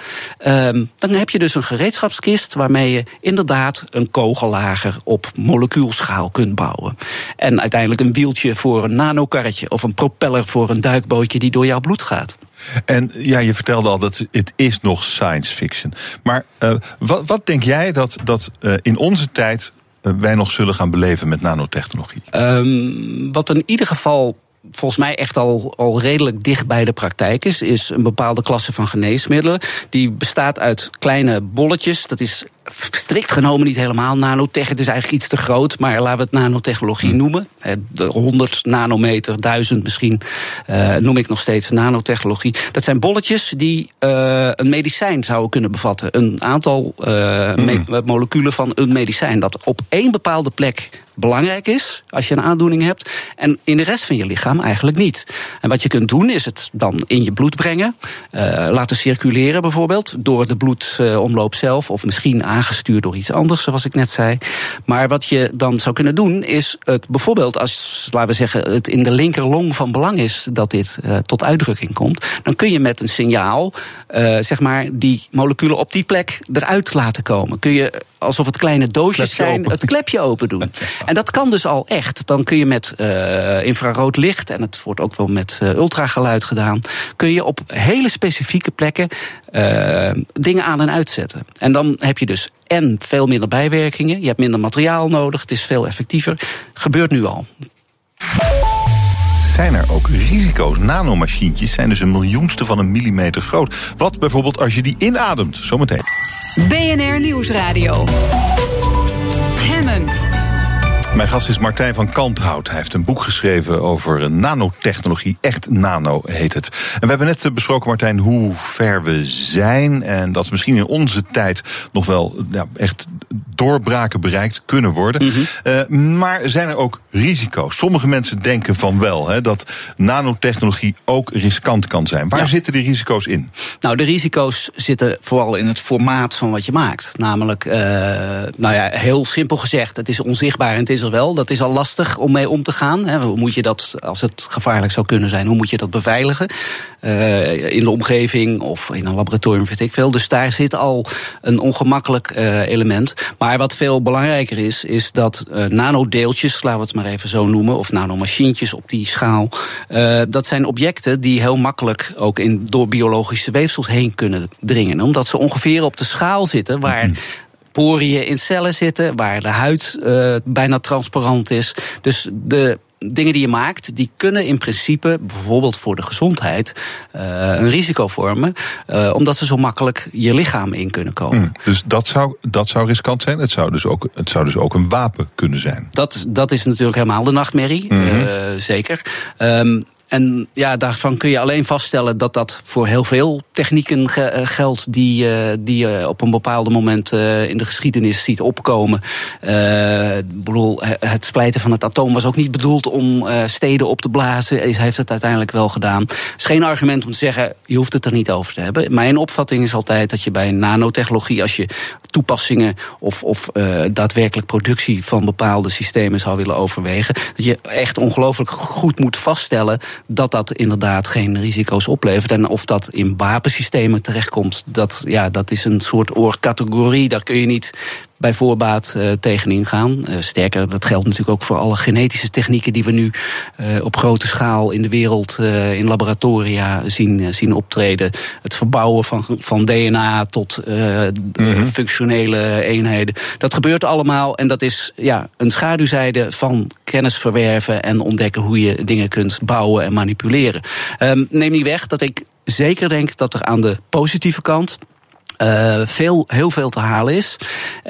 um, dan heb je dus een gereedschapskist waarmee je inderdaad een kogellager op molecuulschaal kunt bouwen. En uiteindelijk een wieltje voor een nanokarretje of een propeller voor een duikbootje die door jouw bloed gaat. En ja, je vertelde al dat het is nog science fiction. Maar uh, wat, wat, denk jij dat, dat uh, in onze tijd uh, wij nog zullen gaan beleven met nanotechnologie? Um, wat in ieder geval volgens mij echt al, al redelijk dicht bij de praktijk is, is een bepaalde klasse van geneesmiddelen. Die bestaat uit kleine bolletjes. Dat is strikt genomen niet helemaal nanotech. Het is eigenlijk iets te groot, maar laten we het nanotechnologie hm. noemen. De 100 nanometer, 1000 misschien, uh, noem ik nog steeds nanotechnologie. Dat zijn bolletjes die uh, een medicijn zouden kunnen bevatten. Een aantal uh, me moleculen van een medicijn dat op één bepaalde plek belangrijk is als je een aandoening hebt. En in de rest van je lichaam eigenlijk niet. En wat je kunt doen is het dan in je bloed brengen. Uh, laten circuleren bijvoorbeeld. Door de bloedomloop zelf. Of misschien aangestuurd door iets anders zoals ik net zei. Maar wat je dan zou kunnen doen is het bijvoorbeeld als laten we zeggen het in de linkerlong van belang is dat dit uh, tot uitdrukking komt. Dan kun je met een signaal uh, zeg maar die moleculen op die plek eruit laten komen. Kun je alsof het kleine doosjes zijn, open. het klepje open doen. En dat kan dus al echt. Dan kun je met uh, infrarood licht, en het wordt ook wel met uh, ultrageluid gedaan, kun je op hele specifieke plekken uh, dingen aan en uitzetten. En dan heb je dus en veel minder bijwerkingen, je hebt minder materiaal nodig, het is veel effectiever. Gebeurt nu al zijn er ook risico's. Nanomachientjes zijn dus een miljoenste van een millimeter groot. Wat bijvoorbeeld als je die inademt. Zometeen. BNR Nieuwsradio. Mijn gast is Martijn van Kanthout. Hij heeft een boek geschreven over nanotechnologie. Echt nano heet het. En we hebben net besproken, Martijn, hoe ver we zijn. En dat misschien in onze tijd nog wel ja, echt doorbraken bereikt kunnen worden. Mm -hmm. uh, maar zijn er ook risico's? Sommige mensen denken van wel, hè, dat nanotechnologie ook riskant kan zijn. Waar ja. zitten die risico's in? Nou, de risico's zitten vooral in het formaat van wat je maakt. Namelijk, uh, nou ja, heel simpel gezegd, het is onzichtbaar en het is wel. Dat is al lastig om mee om te gaan. Hè. Hoe moet je dat, als het gevaarlijk zou kunnen zijn, hoe moet je dat beveiligen? Uh, in de omgeving of in een laboratorium, weet ik veel. Dus daar zit al een ongemakkelijk element. Maar wat veel belangrijker is, is dat uh, nanodeeltjes, laten we het maar even zo noemen, of nanomachientjes op die schaal, dat zijn objecten die heel makkelijk ook in, door biologische weefsels heen kunnen dringen. Omdat ze ongeveer op de schaal zitten waar. Poriën in cellen zitten, waar de huid uh, bijna transparant is. Dus de dingen die je maakt, die kunnen in principe, bijvoorbeeld voor de gezondheid, uh, een risico vormen. Uh, omdat ze zo makkelijk je lichaam in kunnen komen. Hmm, dus dat zou, dat zou riskant zijn. Het zou, dus ook, het zou dus ook een wapen kunnen zijn. Dat, dat is natuurlijk helemaal de nachtmerrie. Mm -hmm. uh, zeker. Um, en ja, daarvan kun je alleen vaststellen dat dat voor heel veel technieken ge geldt die, uh, die je op een bepaald moment uh, in de geschiedenis ziet opkomen. Uh, bedoel, het splijten van het atoom was ook niet bedoeld om steden op te blazen. Hij heeft het uiteindelijk wel gedaan. Het is geen argument om te zeggen, je hoeft het er niet over te hebben. Mijn opvatting is altijd dat je bij nanotechnologie, als je toepassingen of, of daadwerkelijk productie van bepaalde systemen zou willen overwegen, dat je echt ongelooflijk goed moet vaststellen dat dat inderdaad geen risico's oplevert. En of dat in wapensystemen terechtkomt, dat, ja, dat is een soort oorcategorie. Daar kun je niet bij voorbaat uh, tegenin gaan. Uh, sterker, dat geldt natuurlijk ook voor alle genetische technieken die we nu uh, op grote schaal in de wereld in laboratoria zien, zien optreden. Het verbouwen van, van DNA tot -hmm. functionele eenheden. Dat gebeurt allemaal en dat is ja, een schaduwzijde van kennis verwerven en ontdekken hoe je dingen kunt bouwen en manipuleren. Um, neem niet weg dat ik zeker denk dat er aan de positieve kant Uh, veel, heel veel te halen is.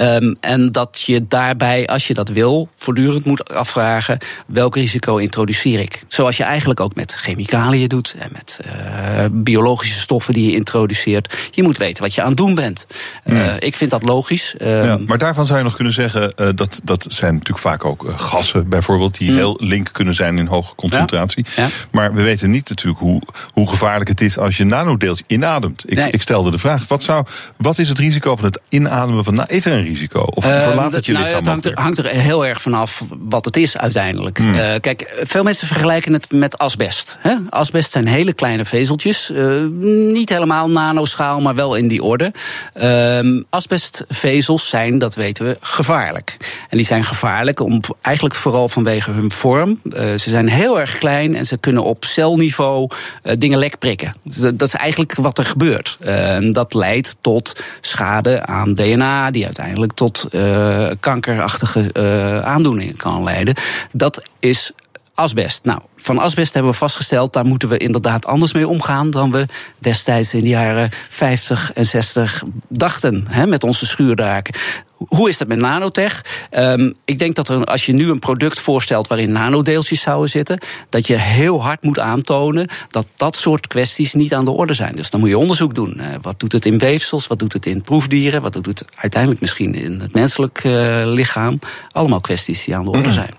Um, en dat je daarbij, als je dat wil, voortdurend moet afvragen: welk risico introduceer ik? Zoals je eigenlijk ook met chemicaliën doet en met uh, biologische stoffen die je introduceert. Je moet weten wat je aan het doen bent. Uh, Ik vind dat logisch. Um, ja, maar daarvan zou je nog kunnen zeggen: dat, dat zijn natuurlijk vaak ook gassen, bijvoorbeeld, die mm. heel link kunnen zijn in hoge concentratie. Ja. Maar we weten niet natuurlijk hoe, hoe gevaarlijk het is als je nanodeeltje inademt. Ik, nee. ik stelde de vraag: wat zou wat is het risico van het inademen van... Nou, is er een risico? Of uh, verlaat het je nou, lichaam? Het hangt er, hangt er, heel erg vanaf wat het is uiteindelijk. Hmm. Uh, kijk, veel mensen vergelijken het met asbest. Hè? Asbest zijn hele kleine vezeltjes. Uh, niet helemaal nanoschaal, maar wel in die orde. Ehm, asbestvezels zijn, dat weten we, gevaarlijk. En die zijn gevaarlijk om, eigenlijk vooral vanwege hun vorm. ze zijn heel erg klein en ze kunnen op celniveau dingen lek prikken. Dat is eigenlijk wat er gebeurt. Ehm, dat leidt tot schade aan DNA, die uiteindelijk tot uh, kankerachtige uh, aandoeningen kan leiden. Dat is asbest. Nou, van asbest hebben we vastgesteld, daar moeten we inderdaad anders mee omgaan dan we destijds in de jaren 50 en 60 dachten hè, met onze schuurdaken. Hoe is dat met nanotech? Um, ik denk dat er, als je nu een product voorstelt waarin nanodeeltjes zouden zitten, dat je heel hard moet aantonen dat dat soort kwesties niet aan de orde zijn. Dus dan moet je onderzoek doen. Uh, wat doet het in weefsels? Wat doet het in proefdieren? Wat doet het uiteindelijk misschien in het menselijk uh, lichaam? Allemaal kwesties die aan de orde mm-hmm. zijn.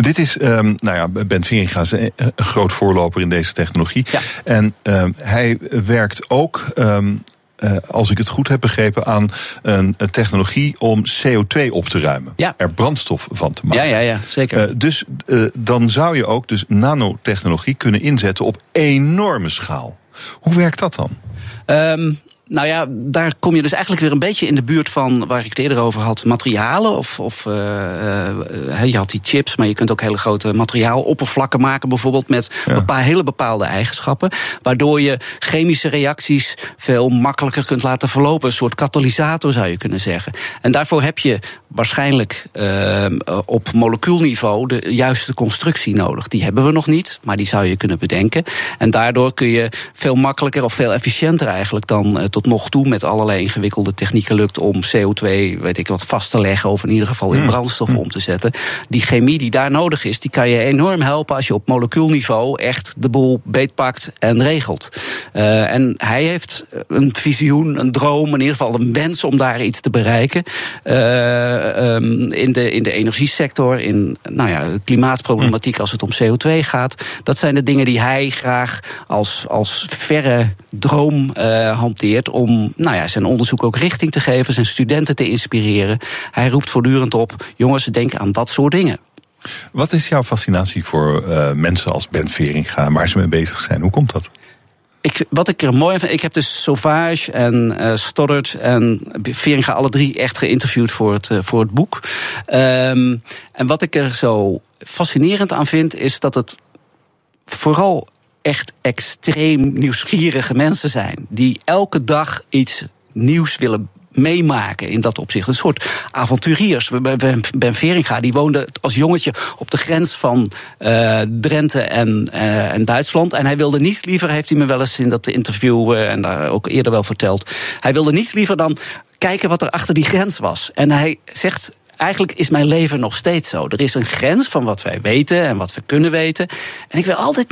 Dit is, um, nou ja, Ben Veringa is een groot voorloper in deze technologie. Ja. En um, hij werkt ook. Um, uh, als ik het goed heb begrepen, aan een, een technologie om CO2 op te ruimen. Ja. Er brandstof van te maken. Ja, ja, ja zeker. Uh, dus uh, dan zou je ook dus nanotechnologie kunnen inzetten op enorme schaal. Hoe werkt dat dan? Um, nou ja, daar kom je dus eigenlijk weer een beetje in de buurt van waar ik het eerder over had, materialen. Of, of uh, uh, je had die chips, maar je kunt ook hele grote materiaaloppervlakken maken, bijvoorbeeld met ja. bepaal, hele bepaalde eigenschappen. Waardoor je chemische reacties veel makkelijker kunt laten verlopen. Een soort katalysator zou je kunnen zeggen. En daarvoor heb je waarschijnlijk uh, op molecuulniveau de juiste constructie nodig. Die hebben we nog niet, maar die zou je kunnen bedenken. En daardoor kun je veel makkelijker of veel efficiënter eigenlijk dan tot nog toe met allerlei ingewikkelde technieken lukt om CO2, weet ik wat, vast te leggen of in ieder geval in brandstof om te zetten. Die chemie die daar nodig is, die kan je enorm helpen als je op molecuulniveau echt de boel beetpakt en regelt. Uh, en hij heeft een visioen, een droom, in ieder geval een wens om daar iets te bereiken. Uh, um, in, de, in de energiesector, in nou ja, klimaatproblematiek als het om CO2 gaat. Dat zijn de dingen die hij graag als, als verre droom uh, hanteert om nou ja, zijn onderzoek ook richting te geven, zijn studenten te inspireren. Hij roept voortdurend op: jongens, denk aan dat soort dingen. Wat is jouw fascinatie voor uh, mensen als Ben Veringa, waar ze mee bezig zijn? Hoe komt dat? Ik, wat ik er mooi vind, ik heb dus Sauvage en uh, Stoddard en Veringa alle drie echt geïnterviewd voor het, uh, voor het boek. Um, en wat ik er zo fascinerend aan vind, is dat het vooral echt extreem nieuwsgierige mensen zijn. Die elke dag iets nieuws willen meemaken in dat opzicht. Een soort avonturiers. Ben Veringa die woonde als jongetje op de grens van uh, Drenthe en, uh, en Duitsland. En hij wilde niets liever, heeft hij me wel eens in dat interview uh, en daar ook eerder wel verteld. Hij wilde niets liever dan kijken wat er achter die grens was. En hij zegt eigenlijk is mijn leven nog steeds zo. Er is een grens van wat wij weten en wat we kunnen weten. En ik wil altijd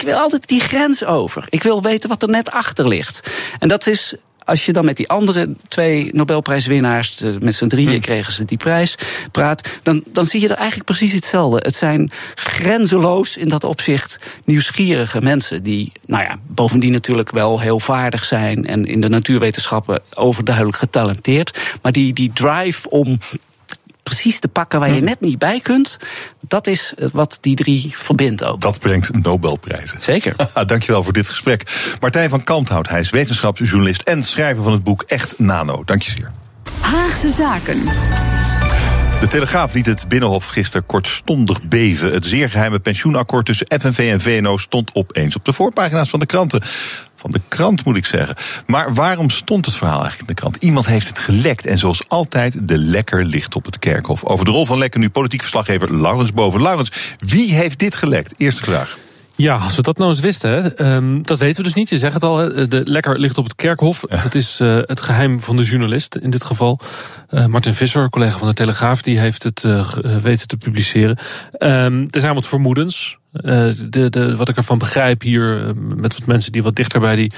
ik wil altijd die grens over. Ik wil weten wat er net achter ligt. En dat is als je dan met die andere twee Nobelprijswinnaars, met z'n drieën hm. kregen ze die prijs, praat, dan, dan zie je er eigenlijk precies hetzelfde. Het zijn grenzeloos in dat opzicht nieuwsgierige mensen die, nou ja, bovendien natuurlijk wel heel vaardig zijn en in de natuurwetenschappen overduidelijk getalenteerd, maar die, die drive om precies te pakken waar je hm. net niet bij kunt. Dat is wat die drie verbindt ook. Dat brengt Nobelprijzen. Zeker. Dankjewel voor dit gesprek. Martijn van Kanthout, hij is wetenschapsjournalist en schrijver van het boek Echt Nano. Dank je zeer. Haagse Zaken. De Telegraaf liet het Binnenhof gisteren kortstondig beven. Het zeer geheime pensioenakkoord tussen FNV en VNO stond opeens op de voorpagina's van de kranten. Van de krant moet ik zeggen. Maar waarom stond het verhaal eigenlijk in de krant? Iemand heeft het gelekt en zoals altijd de lekker ligt op het kerkhof. Over de rol van lekker nu politiek verslaggever Laurens Boven. Laurens, wie heeft dit gelekt? Eerste vraag. Ja, als we dat nou eens wisten, hè, ehm, dat weten we dus niet. Je zegt het al, hè, de lekker ligt op het kerkhof. Dat is uh, het geheim van de journalist in dit geval. Uh, Martin Visser, collega van de Telegraaf, die heeft het uh, weten te publiceren. Um, er zijn wat vermoedens. De, de, wat ik ervan begrijp hier, met wat mensen die wat dichter bij die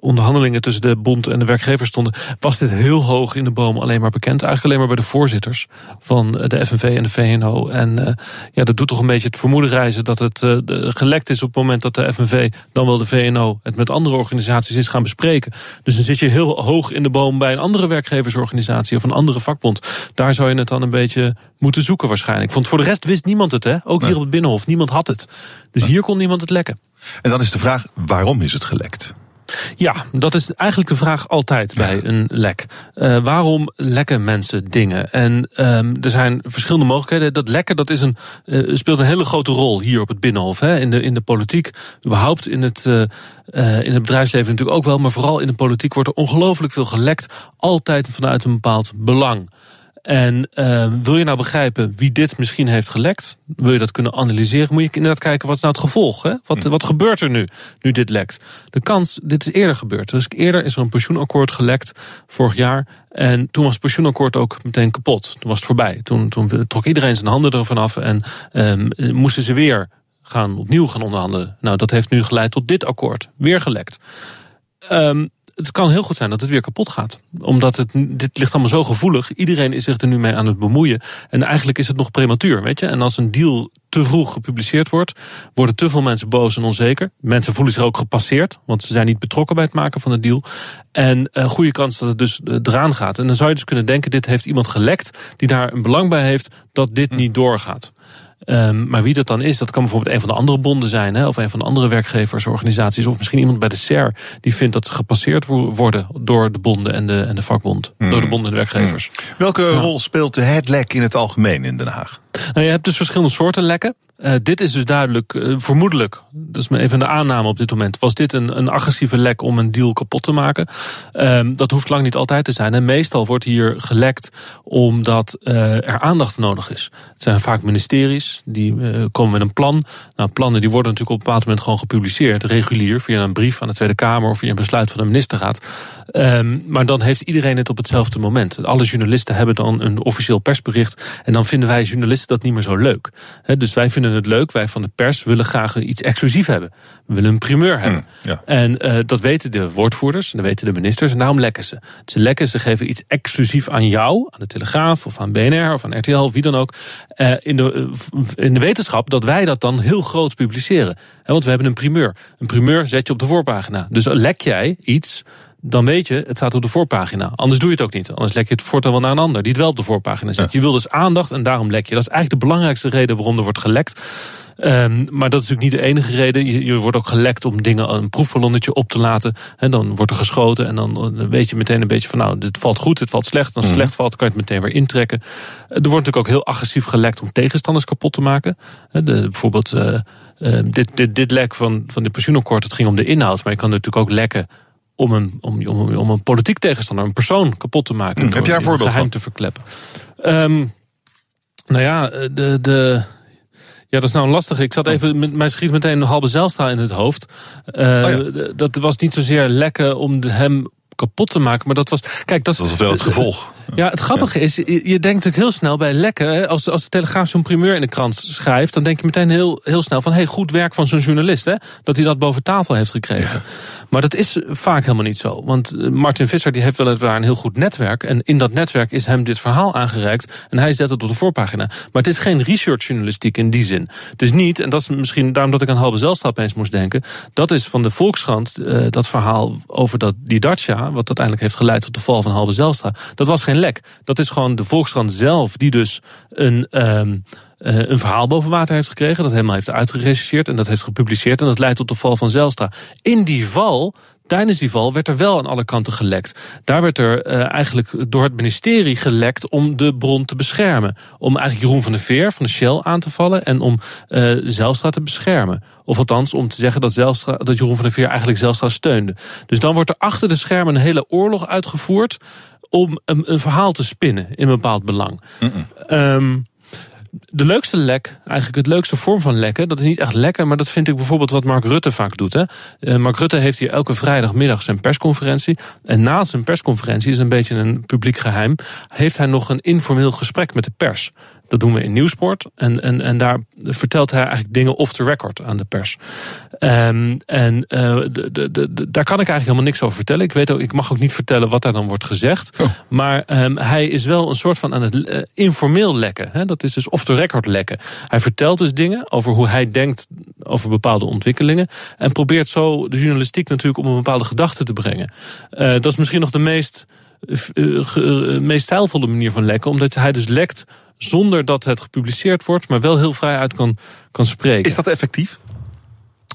onderhandelingen tussen de bond en de werkgevers stonden, was dit heel hoog in de boom alleen maar bekend. Eigenlijk alleen maar bij de voorzitters van de FNV en de VNO. En uh, ja, dat doet toch een beetje het vermoeden reizen dat het uh, gelekt is op het moment dat de FNV, dan wel de VNO, het met andere organisaties is gaan bespreken. Dus dan zit je heel hoog in de boom bij een andere werkgeversorganisatie of een andere vakbond. Daar zou je het dan een beetje moeten zoeken waarschijnlijk. Want voor de rest wist niemand het, hè? Ook hier op het Binnenhof. Niemand had het. Dus hier kon niemand het lekken. En dan is de vraag, waarom is het gelekt? Ja, dat is eigenlijk de vraag altijd bij een lek. Uh, waarom lekken mensen dingen? En um, er zijn verschillende mogelijkheden. Dat lekken dat is een, uh, speelt een hele grote rol hier op het Binnenhof. Hè? In, de, in de politiek, überhaupt in het, uh, in het bedrijfsleven natuurlijk ook wel. Maar vooral in de politiek wordt er ongelooflijk veel gelekt. Altijd vanuit een bepaald belang. En uh, wil je nou begrijpen wie dit misschien heeft gelekt, wil je dat kunnen analyseren, moet je inderdaad kijken wat is nou het gevolg. Hè? Wat, hm. wat gebeurt er nu, nu dit lekt? De kans, dit is eerder gebeurd. Dus eerder is er een pensioenakkoord gelekt, vorig jaar. En toen was het pensioenakkoord ook meteen kapot. Toen was het voorbij. Toen, toen trok iedereen zijn handen ervan af en um, moesten ze weer gaan, opnieuw gaan onderhandelen. Nou, dat heeft nu geleid tot dit akkoord. Weer gelekt. Um, het kan heel goed zijn dat het weer kapot gaat. Omdat het, dit ligt allemaal zo gevoelig. Iedereen is zich er nu mee aan het bemoeien. En eigenlijk is het nog prematuur, weet je. En als een deal te vroeg gepubliceerd wordt, worden te veel mensen boos en onzeker. Mensen voelen zich ook gepasseerd, want ze zijn niet betrokken bij het maken van de deal. En uh, goede kans dat het dus eh, eraan gaat. En dan zou je dus kunnen denken, dit heeft iemand gelekt die daar een belang bij heeft dat dit niet doorgaat. Um, maar wie dat dan is, dat kan bijvoorbeeld een van de andere bonden zijn, hè, of een van de andere werkgeversorganisaties, of misschien iemand bij de SER die vindt dat ze gepasseerd worden door de bonden en de, en de vakbond, door de hmm. bonden en de werkgevers. Hmm. Welke rol speelt het lek in het algemeen in Den Haag? Nou, je hebt dus verschillende soorten lekken. Uh, dit is dus duidelijk, uh, vermoedelijk, dat is even de aanname op dit moment, was dit een, een agressieve lek om een deal kapot te maken. Uh, dat hoeft lang niet altijd te zijn. En meestal wordt hier gelekt omdat uh, er aandacht nodig is. Het zijn vaak ministeries die komen met een plan. Nou, plannen die worden natuurlijk op een bepaald moment gewoon gepubliceerd, regulier, via een brief aan de Tweede Kamer of via een besluit van de ministerraad. Um, maar dan heeft iedereen het op hetzelfde moment. Alle journalisten hebben dan een officieel persbericht. En dan vinden wij journalisten dat niet meer zo leuk. He, dus wij vinden het leuk, wij van de pers willen graag iets exclusief hebben. We willen een primeur hebben. Mm, ja. En uh, dat weten de woordvoerders, en dat weten de ministers, en daarom lekken ze. Ze lekken, ze geven iets exclusief aan jou, aan de Telegraaf of aan BNR of aan RTL, of wie dan ook. Uh, in, de, in de wetenschap dat wij dat dan heel groot publiceren. He, want we hebben een primeur. Een primeur zet je op de voorpagina. Dus lek jij iets dan weet je, het staat op de voorpagina. Anders doe je het ook niet. Anders lek je het voortaan wel naar een ander die het wel op de voorpagina zet. Je wil dus aandacht en daarom lek je. Dat is eigenlijk de belangrijkste reden waarom er wordt gelekt. Um, maar dat is natuurlijk niet de enige reden. Je, je, wordt ook gelekt om dingen, een proefballonnetje op te laten. En dan wordt er geschoten en dan weet je meteen een beetje van nou, dit valt goed, dit valt slecht. Als het mhm. slecht valt, kan je het meteen weer intrekken. Er wordt natuurlijk ook heel agressief gelekt om tegenstanders kapot te maken. De, bijvoorbeeld uh, uh, dit, dit, dit lek van, van de pensioenakkoord, het ging om de inhoud. Maar je kan natuurlijk ook lekken om een, om, om, om een politiek tegenstander, een persoon kapot te maken. Hm, heb jij een voorbeeld geheim te verkleppen? Um, nou ja, de, de, ja, dat is nou lastig. Ik zat oh. even, met, mij schiet meteen Halbe Zelstra in het hoofd. Uh, oh ja. Dat was niet zozeer lekken om hem kapot te maken. Maar dat was. Kijk, dat, dat was wel het gevolg. Ja, het grappige is, je, denkt natuurlijk heel snel bij lekken. Als, als de Telegraaf zo'n primeur in de krant schrijft, dan denk je meteen heel, heel snel van: hey, goed werk van zo'n journalist, hè, dat hij dat boven tafel heeft gekregen. Maar dat is vaak helemaal niet zo. Want eh, Martin Visser die heeft weliswaar een heel goed netwerk. En in dat netwerk is hem dit verhaal aangereikt. En hij zet het op de voorpagina. Maar het is geen researchjournalistiek in die zin. Het is niet, en dat is misschien daarom dat ik aan Halbe Zelstra eens moest denken. Dat is van de Volkskrant, uh, dat verhaal over dat, die Dacia, wat uiteindelijk heeft geleid tot de val van Halbe Zelstra. Dat was geen lek. Dat is gewoon de Volkskrant zelf die dus een. Um, uh, een verhaal boven water heeft gekregen. Dat helemaal heeft uitgerechercheerd en dat heeft gepubliceerd. En dat leidt tot de val van Zelstra. In die val Tijdens die val werd er wel aan alle kanten gelekt. Daar werd er uh, eigenlijk door het ministerie gelekt om de bron te beschermen. Om eigenlijk Jeroen van der Veer van de Shell aan te vallen en om uh, Zelstra te beschermen. Of althans om te zeggen dat, Zelstra, dat Jeroen van der Veer eigenlijk Zelstra steunde. Dus dan wordt er achter de schermen een hele oorlog uitgevoerd om een, een verhaal te spinnen in een bepaald belang. Mm de leukste lek, eigenlijk het leukste vorm van lekken, dat is niet echt lekken, maar dat vind ik bijvoorbeeld wat Mark Rutte vaak doet. Hè. Uh, Mark Rutte heeft hier elke vrijdagmiddag zijn persconferentie. En na zijn persconferentie, is een beetje een publiek geheim, heeft hij nog een informeel gesprek met de pers. Dat doen we in Nieuwsport. En, en, en daar vertelt hij eigenlijk dingen off the record aan de pers. Um, en uh, de, de, de, daar kan ik eigenlijk helemaal niks over vertellen. Ik, weet ook, ik mag ook niet vertellen wat daar dan wordt gezegd. Oh. Maar um, hij is wel een soort van aan het uh, informeel lekken. Hè? Dat is dus off the record lekken. Hij vertelt dus dingen over hoe hij denkt over bepaalde ontwikkelingen. En probeert zo de journalistiek natuurlijk op een bepaalde gedachte te brengen. Uh, dat is misschien nog de meest, meest stijlvolle manier van lekken. Omdat hij dus lekt zonder dat het gepubliceerd wordt, maar wel heel vrij uit kan, kan spreken. Is dat effectief?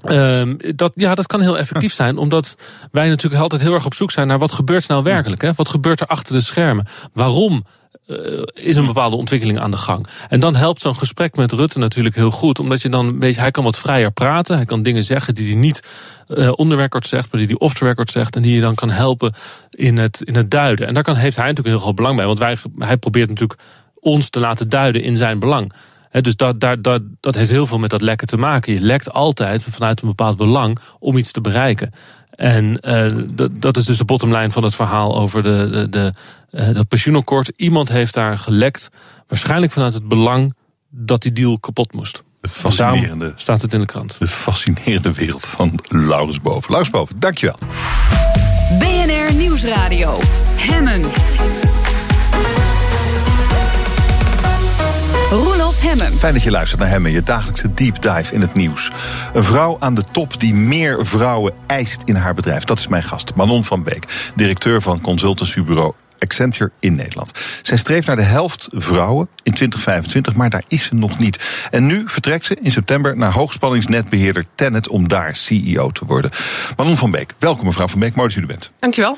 Um, dat, ja, dat kan heel effectief zijn, omdat wij natuurlijk altijd heel erg op zoek zijn naar wat gebeurt nou werkelijk. Hè? Wat gebeurt er achter de schermen? Waarom uh, is een bepaalde ontwikkeling aan de gang. En dan helpt zo'n gesprek met Rutte natuurlijk heel goed. Omdat je dan beetje, hij kan wat vrijer praten. Hij kan dingen zeggen die hij niet uh, on the record zegt, maar die hij off the record zegt. En die je dan kan helpen in het, in het duiden. En daar kan, heeft hij natuurlijk heel veel belang bij. Want wij, hij probeert natuurlijk ons te laten duiden in zijn belang. dus dat, dat, dat, dat heeft heel veel met dat lekken te maken. Je lekt altijd vanuit een bepaald belang om iets te bereiken. En uh, dat, dat is dus de bottomline van het verhaal over de, de, de, uh, dat pensioenakkoord. Iemand heeft daar gelekt, waarschijnlijk vanuit het belang dat die deal kapot moest. De fascinerende, staat het in de krant. De fascinerende wereld van Laurens Boven. Laurens Boven, dankjewel. BNR Nieuwsradio. Hemmen. Hemmen. Fijn dat je luistert naar Hemmen, je dagelijkse deep dive in het nieuws. Een vrouw aan de top die meer vrouwen eist in haar bedrijf. Dat is mijn gast, Manon van Beek, directeur van consultancybureau Accenture in Nederland. Zij streeft naar de helft vrouwen in 2025, maar daar is ze nog niet. En nu vertrekt ze in september naar hoogspanningsnetbeheerder Tennet om daar CEO te worden. Manon van Beek, welkom mevrouw van Beek, mooi dat u er bent. Dankjewel.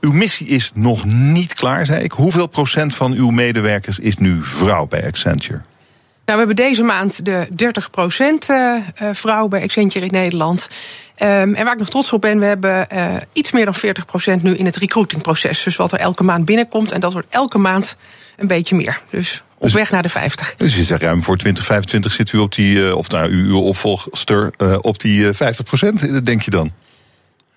Uw missie is nog niet klaar, zei ik. Hoeveel procent van uw medewerkers is nu vrouw bij Accenture? Nou, we hebben deze maand de 30 procent uh, vrouw bij Accenture in Nederland. Um, en waar ik nog trots op ben, we hebben uh, iets meer dan 40 procent nu in het recruitingproces. Dus wat er elke maand binnenkomt. En dat wordt elke maand een beetje meer. Dus op dus, weg naar de 50. Dus je zegt ruim voor 2025 zit u op die, of nou, uw opvolgster op die 50 procent, denk je dan?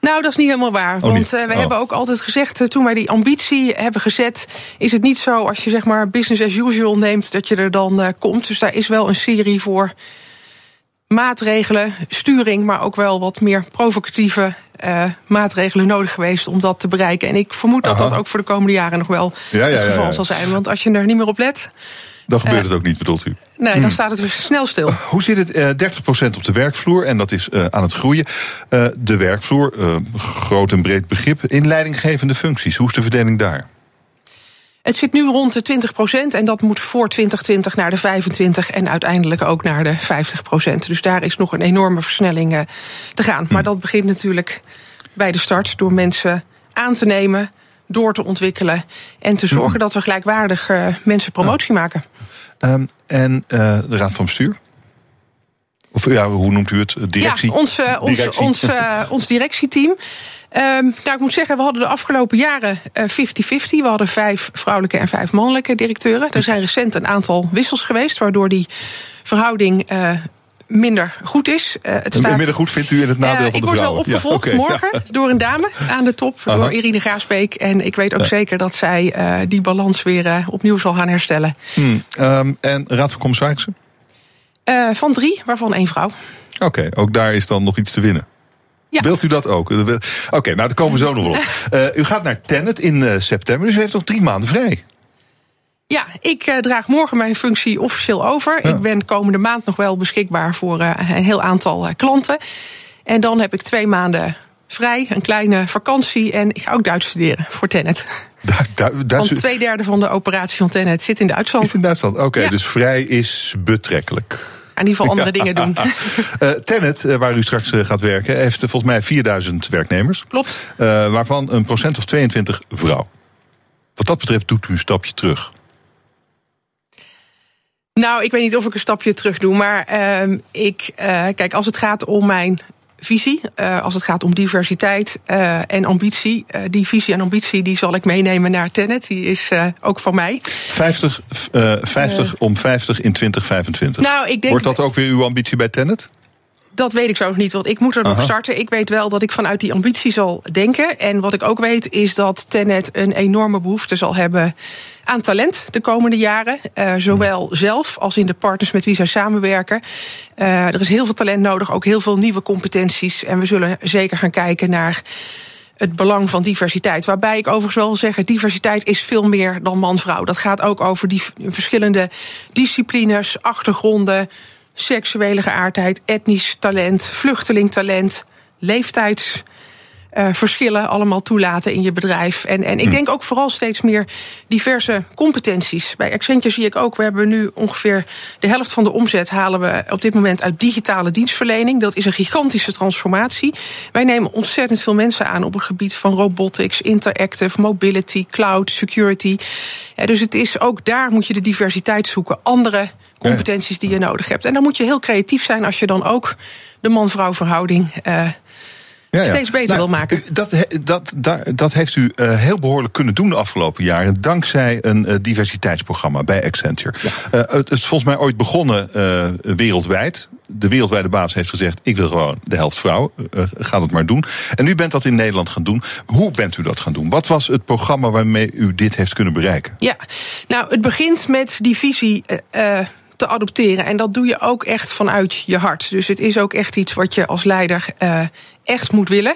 Nou, dat is niet helemaal waar. Oh, want? Uh, we oh. hebben ook altijd gezegd, uh, toen wij die ambitie hebben gezet, is het niet zo als je zeg maar business as usual neemt, dat je er dan uh, komt. Dus daar is wel een serie voor maatregelen, sturing, maar ook wel wat meer provocatieve maatregelen nodig geweest om dat te bereiken. En ik vermoed dat Aha. dat ook voor de komende jaren nog wel ja, ja, het geval ja. zal zijn. Want als je er niet meer op let. Dan gebeurt het ook niet, bedoelt u? Nee, dan staat het dus snel stil. Hoe zit het? Uh, 30% op de werkvloer en dat is aan het groeien. De werkvloer, groot en breed begrip, in leidinggevende functies. Hoe is de verdeling daar? Het zit nu rond de 20% en dat moet voor 2020 naar de 25 en uiteindelijk ook naar de 50% Dus daar is nog een enorme versnelling te gaan. Maar dat begint natuurlijk bij de start door mensen aan te nemen door te ontwikkelen en te zorgen dat we gelijkwaardig uh, mensen promotie maken. Um, en uh, de Raad van Bestuur? Of ja, hoe noemt u het? Directie? Ja, ons, uh, ons, ons, ons directieteam. Um, nou, ik moet zeggen, we hadden de afgelopen jaren 50-50. we hadden vijf vrouwelijke en vijf mannelijke directeuren. Er zijn recent een aantal wissels geweest, waardoor die verhouding minder goed is. Uh, het staat, minder goed vindt u in het nadeel uh, van de vrouwen? Ik word wel opgevolgd ja, okay, morgen ja. door een dame aan de top, Aha. door Irine Graasbeek. En ik weet ook ja. zeker dat zij uh, die balans weer opnieuw zal gaan herstellen. Hmm, um, en Raad van Commissarissen? van drie, waarvan één vrouw. Oké, okay, ook daar is dan nog iets te winnen. Ja. Wilt u dat ook? Oké, okay, nou daar komen we zo nog op. u gaat naar Tennet in september, dus u heeft nog drie maanden vrij. Ja, ik uh, draag morgen mijn functie officieel over. Ja. Ik ben komende maand nog wel beschikbaar voor uh, een heel aantal uh, klanten. En dan heb ik twee maanden vrij, een kleine vakantie. En ik ga ook Duits studeren voor Tennet. Du du Duits... Want twee derde van de operatie van Tennet zit in Duitsland. Is in Duitsland, oké. Okay, ja. Dus vrij is betrekkelijk. In ieder geval andere ja. dingen doen. uh, Tennet, uh, waar u straks gaat werken, heeft volgens mij 4000 werknemers. Klopt. waarvan een procent of 22 vrouw. Wat dat betreft doet u een stapje terug. Nou, ik weet niet of ik een stapje terug doe. Maar uh, ik, uh, kijk, als het gaat om mijn visie. Uh, als het gaat om diversiteit uh, en ambitie. Die visie en ambitie die zal ik meenemen naar Tenet. Die is ook van mij. 50, 50 om 50 in 2025. Nou, ik denk, Wordt dat ook weer uw ambitie bij Tenet? Dat weet ik zo nog niet, want ik moet er nog starten. Ik weet wel dat ik vanuit die ambitie zal denken. En wat ik ook weet is dat Tenet een enorme behoefte zal hebben aan talent de komende jaren. Uh, zowel zelf als in de partners met wie zij samenwerken. Uh, er is heel veel talent nodig, ook heel veel nieuwe competenties. En we zullen zeker gaan kijken naar het belang van diversiteit. Waarbij ik overigens wel wil zeggen, diversiteit is veel meer dan man-vrouw. Dat gaat ook over die verschillende disciplines, achtergronden seksuele geaardheid, etnisch talent, vluchtelingtalent, leeftijds. Uh, verschillen allemaal toelaten in je bedrijf. En, en ik Hm. denk ook vooral steeds meer diverse competenties. Bij Accenture zie ik ook, we hebben nu ongeveer de helft van de omzet halen we op dit moment uit digitale dienstverlening. Dat is een gigantische transformatie. Wij nemen ontzettend veel mensen aan op het gebied van robotics, interactive, mobility, cloud, security. Ja, dus het is ook daar moet je de diversiteit zoeken. Andere competenties die je nodig hebt. En dan moet je heel creatief zijn als je dan ook de man-vrouw verhouding uh, Ja, ja. steeds beter Nou, wil maken. Dat, dat, daar, dat heeft u eh, heel behoorlijk kunnen doen de afgelopen jaren. Dankzij een eh, diversiteitsprogramma bij Accenture. Eh, het is volgens mij ooit begonnen eh, wereldwijd. De wereldwijde baas heeft gezegd: Ik wil gewoon de helft vrouw. Eh, ga dat maar doen. En u bent dat in Nederland gaan doen. Hoe bent u dat gaan doen? Wat was het programma waarmee u dit heeft kunnen bereiken? Ja, nou, het begint met die visie. Te adopteren. En dat doe je ook echt vanuit je hart. Dus het is ook echt iets wat je als leider eh, echt moet willen.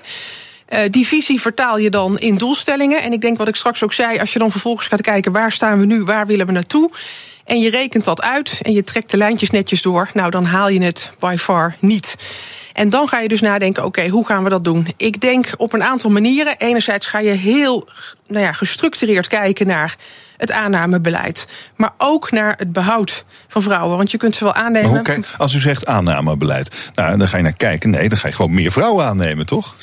Uh, die visie vertaal je dan in doelstellingen. En ik denk wat ik straks ook zei, als je dan vervolgens gaat kijken waar staan we nu, waar willen we naartoe. En je rekent dat uit en je trekt de lijntjes netjes door. Nou, dan haal je het by far niet. En dan ga je dus nadenken, oké, hoe gaan we dat doen? Ik denk op een aantal manieren. Enerzijds ga je heel nou ja, gestructureerd kijken naar het aannamebeleid. Maar ook naar het behoud van vrouwen. Want je kunt ze wel aannemen. Als u zegt aannamebeleid, nou, dan ga je naar kijken. Nee, dan ga je gewoon meer vrouwen aannemen, toch?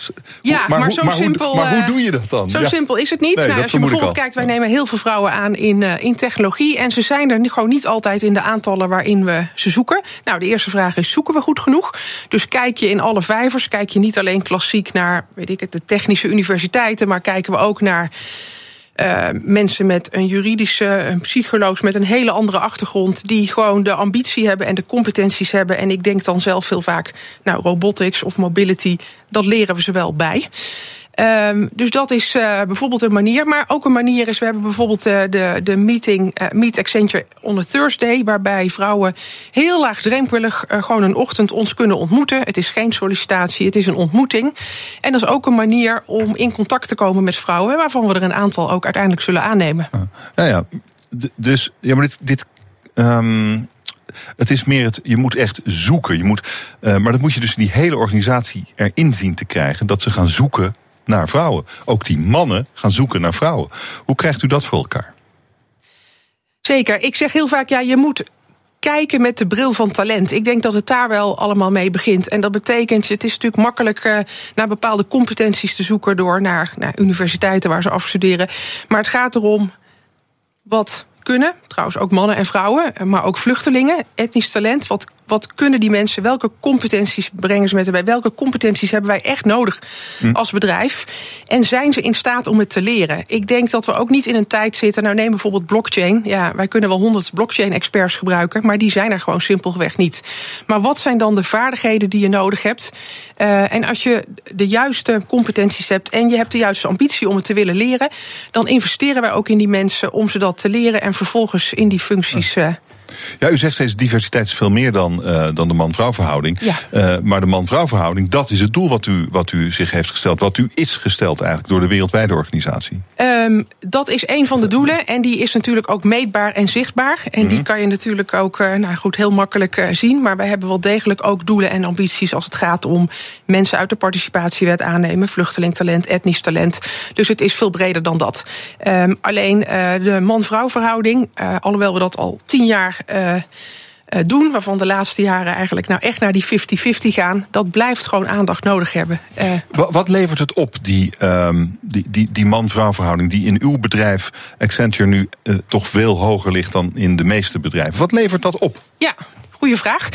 Ja, Hoe- maar, zo maar simpel. Hoe, maar hoe eh, doe je dat dan? Zo Ja. simpel is het niet. Nee, nou, als je bijvoorbeeld kijkt, wij nemen heel veel vrouwen aan in, uh, in technologie. En ze zijn er gewoon niet altijd in de aantallen waarin we ze zoeken. Nou, de eerste vraag is: zoeken we goed genoeg? Dus kijk je in alle vijvers, kijk je niet alleen klassiek naar, weet ik het, de technische universiteiten, maar kijken we ook naar. Uh, mensen met een juridische, een psycholoog met een hele andere achtergrond, die gewoon de ambitie hebben en de competenties hebben. En ik denk dan zelf heel vaak, nou, robotics of mobility, dat leren we ze wel bij. Um, dus dat is uh, bijvoorbeeld een manier. Maar ook een manier is, we hebben bijvoorbeeld uh, de, de meeting uh, Meet Accenture on a Thursday, waarbij vrouwen heel laagdrempelig gewoon een ochtend ons kunnen ontmoeten. Het is geen sollicitatie, het is een ontmoeting. En dat is ook een manier om in contact te komen met vrouwen, waarvan we er een aantal ook uiteindelijk zullen aannemen. Ja, ja. Dus, ja, maar dit. dit um, het is meer het, je moet echt zoeken. Je moet, maar dat moet je dus in die hele organisatie erin zien te krijgen. Dat ze gaan zoeken naar vrouwen. Ook die mannen gaan zoeken naar vrouwen. Hoe krijgt u dat voor elkaar? Zeker. Ik zeg heel vaak, ja, je moet kijken met de bril van talent. Ik denk dat het daar wel allemaal mee begint. En dat betekent, het is natuurlijk makkelijk uh, naar bepaalde competenties te zoeken door naar, naar universiteiten waar ze afstuderen. Maar het gaat erom wat kunnen, trouwens ook mannen en vrouwen, maar ook vluchtelingen, etnisch talent. Wat, wat kunnen die mensen? Welke competenties brengen ze met erbij? Welke competenties hebben wij echt nodig hm. als bedrijf? En zijn ze in staat om het te leren? Ik denk dat we ook niet in een tijd zitten. Nou, neem bijvoorbeeld blockchain. Ja, wij kunnen wel honderd blockchain-experts gebruiken, maar die zijn er gewoon simpelweg niet. Maar wat zijn dan de vaardigheden die je nodig hebt? Uh, en als je de juiste competenties hebt en je hebt de juiste ambitie om het te willen leren, dan investeren wij ook in die mensen om ze dat te leren en vervolgens in die functies. Uh, ja, u zegt steeds diversiteit is veel meer dan, uh, dan de man-vrouw verhouding. Ja. Uh, maar de man-vrouw verhouding, dat is het doel wat u, wat u zich heeft gesteld. Wat u is gesteld eigenlijk door de wereldwijde organisatie. Um, dat is een van de doelen. En die is natuurlijk ook meetbaar en zichtbaar. En die kan je natuurlijk ook uh, nou goed, heel makkelijk zien. Maar wij hebben wel degelijk ook doelen en ambities als het gaat om mensen uit de participatiewet aannemen. Vluchtelingtalent, etnisch talent. Dus het is veel breder dan dat. Um, alleen de man-vrouw verhouding, alhoewel we dat al tien jaar uh, doen, waarvan de laatste jaren eigenlijk nou echt naar die 50-50 gaan, dat blijft gewoon aandacht nodig hebben. Uh, wat levert het op, die, um, die, die, die man-vrouw verhouding, die in uw bedrijf Accenture nu uh, toch veel hoger ligt dan in de meeste bedrijven? Wat levert dat op? Ja, goede vraag.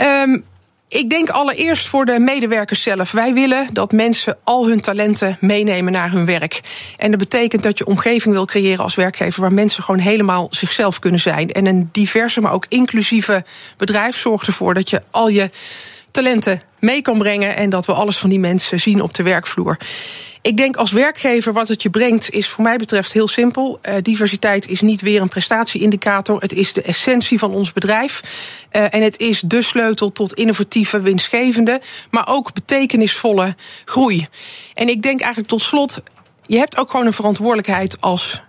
Um, Ik denk allereerst voor de medewerkers zelf. Wij willen dat mensen al hun talenten meenemen naar hun werk. En dat betekent dat je omgeving wil creëren als werkgever waar mensen gewoon helemaal zichzelf kunnen zijn. En een diverse, maar ook inclusieve bedrijf zorgt ervoor dat je al je talenten mee kan brengen en dat we alles van die mensen zien op de werkvloer. Ik denk als werkgever wat het je brengt is voor mij betreft heel simpel. Uh, diversiteit is niet weer een prestatieindicator. Het is de essentie van ons bedrijf. Uh, en het is de sleutel tot innovatieve, winstgevende, maar ook betekenisvolle groei. En ik denk eigenlijk tot slot, je hebt ook gewoon een verantwoordelijkheid als,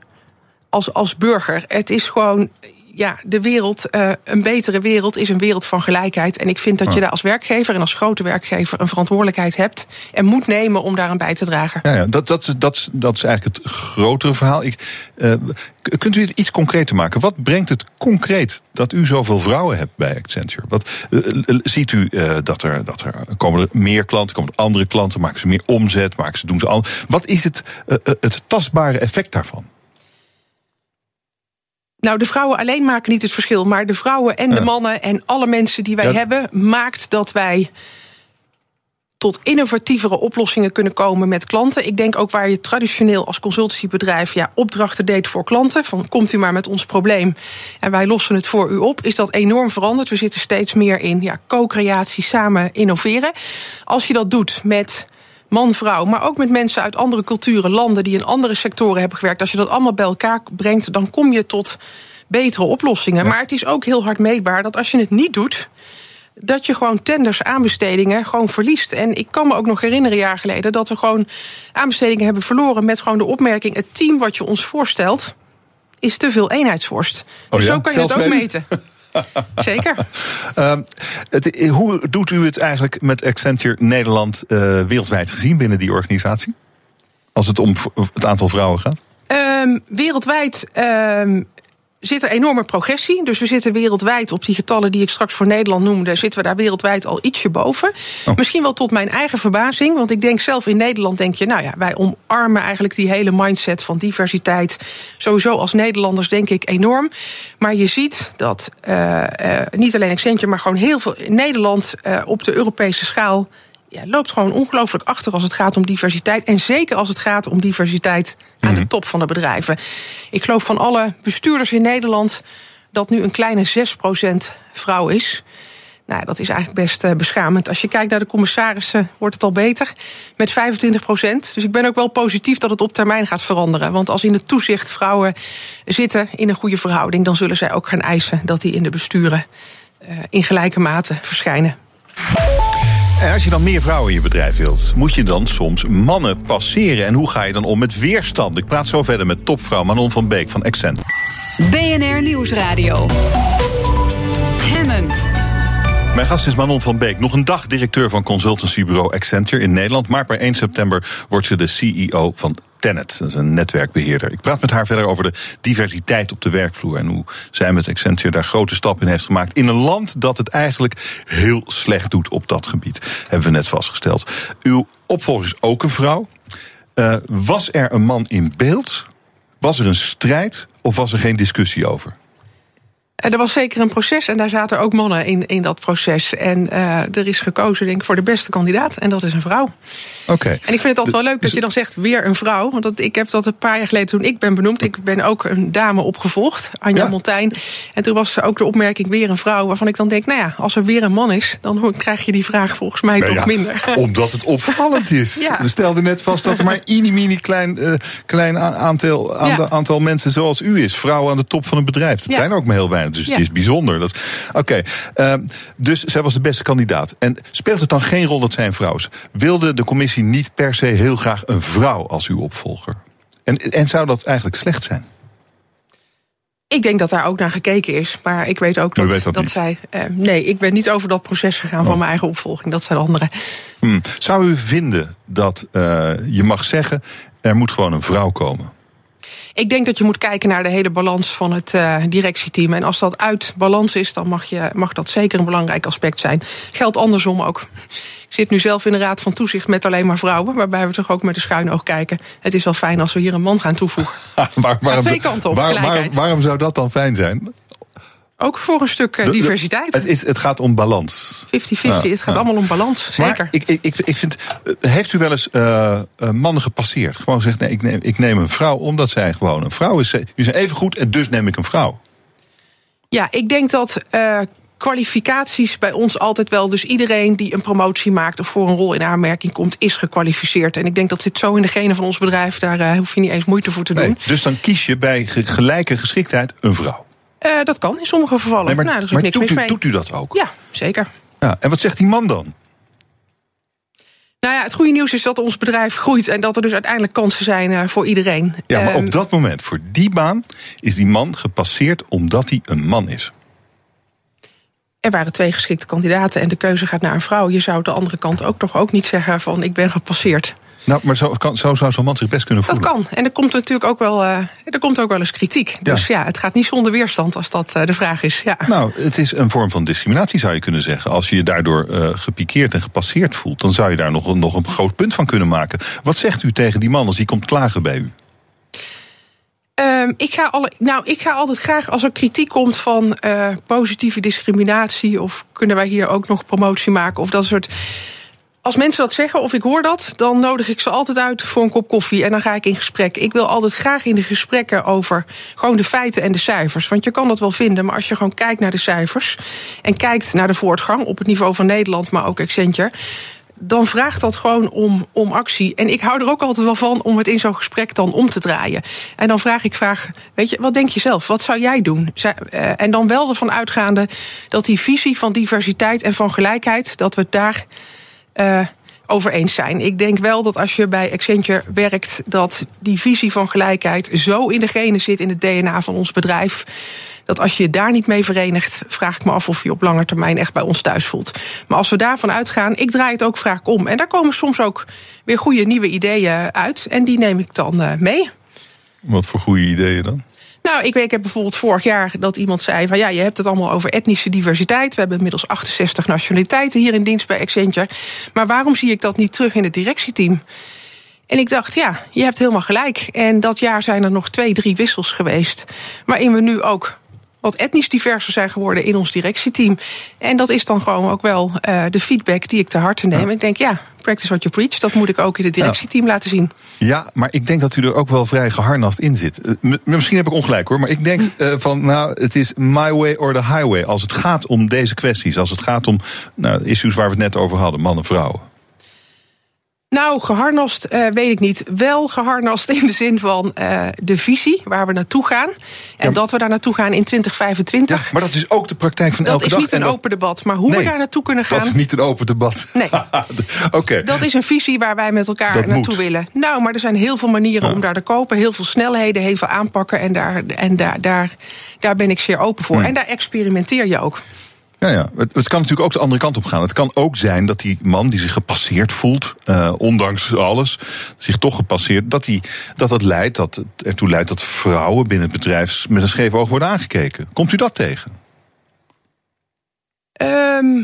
als, als burger. Het is gewoon ja, de wereld, uh, een betere wereld is een wereld van gelijkheid. En ik vind dat je daar als werkgever en als grote werkgever een verantwoordelijkheid hebt en moet nemen om daaraan bij te dragen. Ja, ja dat, dat, dat, dat is eigenlijk het grotere verhaal. Ik, uh, kunt u het iets concreter maken? Wat brengt het concreet dat u zoveel vrouwen hebt bij Accenture? Wat, uh, ziet u dat, er, dat er komen er meer klanten, komen er andere klanten, maken ze meer omzet, maken ze, doen ze al. Wat is het, het tastbare effect daarvan? Nou, de vrouwen alleen maken niet het verschil, maar de vrouwen en de mannen en alle mensen die wij ja. hebben, maakt dat wij tot innovatievere oplossingen kunnen komen met klanten. Ik denk ook waar je traditioneel als consultancybedrijf ja, opdrachten deed voor klanten. Van komt u maar met ons probleem en wij lossen het voor u op. Is dat enorm veranderd. We zitten steeds meer in ja, co-creatie, samen innoveren. Als je dat doet met man, vrouw, maar ook met mensen uit andere culturen, landen die in andere sectoren hebben gewerkt. Als je dat allemaal bij elkaar brengt, dan kom je tot betere oplossingen. Ja. Maar het is ook heel hard meetbaar dat als je het niet doet, dat je gewoon tenders, aanbestedingen gewoon verliest. En ik kan me ook nog herinneren, een jaar geleden, dat we gewoon aanbestedingen hebben verloren met gewoon de opmerking: het team wat je ons voorstelt is te veel eenheidsworst. Oh dus zo kan je het ook meten. Zeker. Uh, het, hoe doet u het eigenlijk met Accenture Nederland uh, wereldwijd gezien binnen die organisatie? Als het om het aantal vrouwen gaat? Um, wereldwijd um, zit er enorme progressie. Dus we zitten wereldwijd op die getallen die ik straks voor Nederland noemde, zitten we daar wereldwijd al ietsje boven. Oh. Misschien wel tot mijn eigen verbazing, want ik denk zelf in Nederland denk je, nou ja, wij omarmen eigenlijk die hele mindset van diversiteit. Sowieso als Nederlanders denk ik enorm. Maar je ziet dat uh, uh, niet alleen Accenture, maar gewoon heel veel in Nederland uh, op de Europese schaal ja, loopt gewoon ongelooflijk achter als het gaat om diversiteit. En zeker als het gaat om diversiteit aan de top van de bedrijven. Ik geloof van alle bestuurders in Nederland dat nu een kleine 6% vrouw is. Nou, dat is eigenlijk best uh, beschamend. Als je kijkt naar de commissarissen, wordt het al beter. Met 25 procent. Dus ik ben ook wel positief dat het op termijn gaat veranderen. Want als in het toezicht vrouwen zitten in een goede verhouding, dan zullen zij ook gaan eisen dat die in de besturen uh, in gelijke mate verschijnen. En als je dan meer vrouwen in je bedrijf wilt, moet je dan soms mannen passeren. En hoe ga je dan om met weerstand? Ik praat zo verder met topvrouw Manon van Beek van Accent. BNR Nieuwsradio. Hemmen. Mijn gast is Manon van Beek, nog een dag directeur van consultancybureau Accenture in Nederland. Maar per 1 september wordt ze de CEO van Tenet, dat is een netwerkbeheerder. Ik praat met haar verder over de diversiteit op de werkvloer en hoe zij met Accenture daar grote stappen in heeft gemaakt. In een land dat het eigenlijk heel slecht doet op dat gebied, hebben we net vastgesteld. Uw opvolger is ook een vrouw. Uh, was er een man in beeld? Was er een strijd of was er geen discussie over? Er was zeker een proces en daar zaten ook mannen in, in dat proces. En uh, er is gekozen, denk ik, voor de beste kandidaat. En dat is een vrouw. Oké. Okay. En ik vind het altijd wel leuk dat je dan zegt weer een vrouw. Want dat, ik heb dat een paar jaar geleden toen ik ben benoemd. Ik ben ook een dame opgevolgd, Anja ja. Montijn. En toen was ook de opmerking weer een vrouw. Waarvan ik dan denk, nou ja, als er weer een man is, dan krijg je die vraag volgens mij nou toch ja, minder. Omdat het opvallend is. ja. We stelden net vast dat er maar een mini klein, uh, klein aantal, aantal, aantal mensen zoals u is. Vrouwen aan de top van een bedrijf. Dat zijn er ook maar heel weinig. Dus het is bijzonder. Oké, okay. uh, dus zij was de beste kandidaat. En speelt het dan geen rol dat zij een vrouw is? Wilde de commissie niet per se heel graag een vrouw als uw opvolger? En, en zou dat eigenlijk slecht zijn? Ik denk dat daar ook naar gekeken is. Maar ik weet ook dat, weet dat, dat zij. Uh, nee, ik ben niet over dat proces gegaan oh. van mijn eigen opvolging. Dat zijn anderen. Hmm. Zou u vinden dat uh, je mag zeggen. er moet gewoon een vrouw komen? Ik denk dat je moet kijken naar de hele balans van het uh, directieteam. En als dat uit balans is, dan mag, je, mag dat zeker een belangrijk aspect zijn. Geldt andersom ook. Ik zit nu zelf in de raad van toezicht met alleen maar vrouwen. Waarbij we toch ook met een schuin oog kijken. Het is wel fijn als we hier een man gaan toevoegen. waar, waarom, twee kanten op. Waar, waar, waarom zou dat dan fijn zijn? Ook voor een stuk uh, de- diversiteit. Het, is, het gaat om balans. 50-50, Ja, het gaat ja. allemaal om balans, zeker. Maar ik, ik, ik, vind, eh, heeft u wel eens eh, eh, mannen gepasseerd? Gewoon gezegd, nee, ik neem, ik neem een vrouw omdat zij gewoon een vrouw is. Jullie zijn even goed en dus neem ik een vrouw. Ja, ik denk dat eh, kwalificaties bij ons altijd wel. Dus iedereen die een promotie maakt of voor een rol in aanmerking komt, is gekwalificeerd. En ik denk dat zit zo in de genen van ons bedrijf. Daar eh, hoef je niet eens moeite voor te doen. Nee, dus dan kies je bij ge- gelijke geschiktheid een vrouw. Eh, dat kan in sommige gevallen. Nee, maar nou, daar is ook maar niks doet, u, mee. doet u dat ook? Ja, zeker. Ja, en wat zegt die man dan? Nou ja, het goede nieuws is dat ons bedrijf groeit en dat er dus uiteindelijk kansen zijn eh, voor iedereen. Ja, maar Ehm, op dat moment, voor die baan, is die man gepasseerd omdat hij een man is. Er waren twee geschikte kandidaten en de keuze gaat naar een vrouw. Je zou de andere kant ook toch ook niet zeggen van ik ben gepasseerd. Nou, maar zo, kan, zo zou zo'n man zich best kunnen Dat voelen. kan. En er komt natuurlijk ook wel, eh, er komt ook wel eens kritiek. Dus ja, het gaat niet zonder weerstand als dat eh, de vraag is. Ja. Nou, het is een vorm van discriminatie, zou je kunnen zeggen. Als je je daardoor eh, gepikeerd en gepasseerd voelt, dan zou je daar nog, een- nog een groot punt van kunnen maken. Wat zegt u tegen die man als die komt klagen bij u? Ehm, ik, ga alle, nou, ik ga altijd graag als er kritiek komt van positieve discriminatie. of kunnen wij hier ook nog promotie maken of dat soort. Als mensen dat zeggen of ik hoor dat, dan nodig ik ze altijd uit voor een kop koffie en dan ga ik in gesprek. Ik wil altijd graag in de gesprekken over gewoon de feiten en de cijfers. Want je kan dat wel vinden, maar als je gewoon kijkt naar de cijfers en kijkt naar de voortgang op het niveau van Nederland, maar ook Accenture dan vraagt dat gewoon om, om actie. En ik hou er ook altijd wel van om het in zo'n gesprek dan om te draaien. En dan vraag ik vraag, weet je, wat denk je zelf? Wat zou jij doen? Eh, En dan wel ervan uitgaande dat die visie van diversiteit en van gelijkheid, dat we daar eh, over eens zijn. Ik denk wel dat als je bij Accenture werkt, dat die visie van gelijkheid zo in de genen zit in het DNA van ons bedrijf. Dat als je je daar niet mee verenigt, vraag ik me af of je op lange termijn echt bij ons thuis voelt. Maar als we daarvan uitgaan, ik draai het ook vaak om. En daar komen soms ook weer goede nieuwe ideeën uit. En die neem ik dan eh, mee. Wat voor goede ideeën dan? Nou, ik, weet, ik heb bijvoorbeeld vorig jaar dat iemand zei van ja, je hebt het allemaal over etnische diversiteit. We hebben inmiddels 68 nationaliteiten hier in dienst bij Accenture. Maar waarom zie ik dat niet terug in het directieteam? En ik dacht, ja, je hebt helemaal gelijk. En dat jaar zijn er nog twee, drie wissels geweest. Waarin we nu ook wat etnisch diverser zijn geworden in ons directieteam. En dat is dan gewoon ook wel eh, de feedback die ik te harte neem. Ik denk, ja, practice what you preach. Dat moet ik ook in het directieteam laten zien. Ja, maar ik denk dat u er ook wel vrij geharnast in zit. Eh, m- Misschien heb ik ongelijk hoor, maar ik denk eh, van, nou, het is my way or the highway. Als het gaat om deze kwesties, als het gaat om nou, issues waar we het net over hadden, mannen, vrouwen. Nou, geharnast eh, weet ik niet. Wel geharnast in de zin van eh, de visie waar we naartoe gaan. En dat we daar naartoe gaan in 2025. Maar dat is ook de praktijk van dat elke is dag. niet een en dat- open debat. Maar hoe Nee, we daar naartoe kunnen gaan. Dat is niet een open debat. Nee. Oké. Dat is een visie waar wij met elkaar Dat naartoe moet. willen. Nou, maar er zijn heel veel manieren om daar te kopen. Heel veel snelheden, heel veel aanpakken. En daar, en daar, daar, daar ben ik zeer open voor. Hmm. En daar experimenteer je ook. Ja, ja. Het, kan natuurlijk ook de andere kant op gaan. Het kan ook zijn dat die man die zich gepasseerd voelt, eh, ondanks alles, zich toch gepasseerd, dat, die, dat dat leidt, dat het ertoe leidt dat vrouwen binnen het bedrijf met een scheef oog worden aangekeken. Komt u dat tegen? Ehm,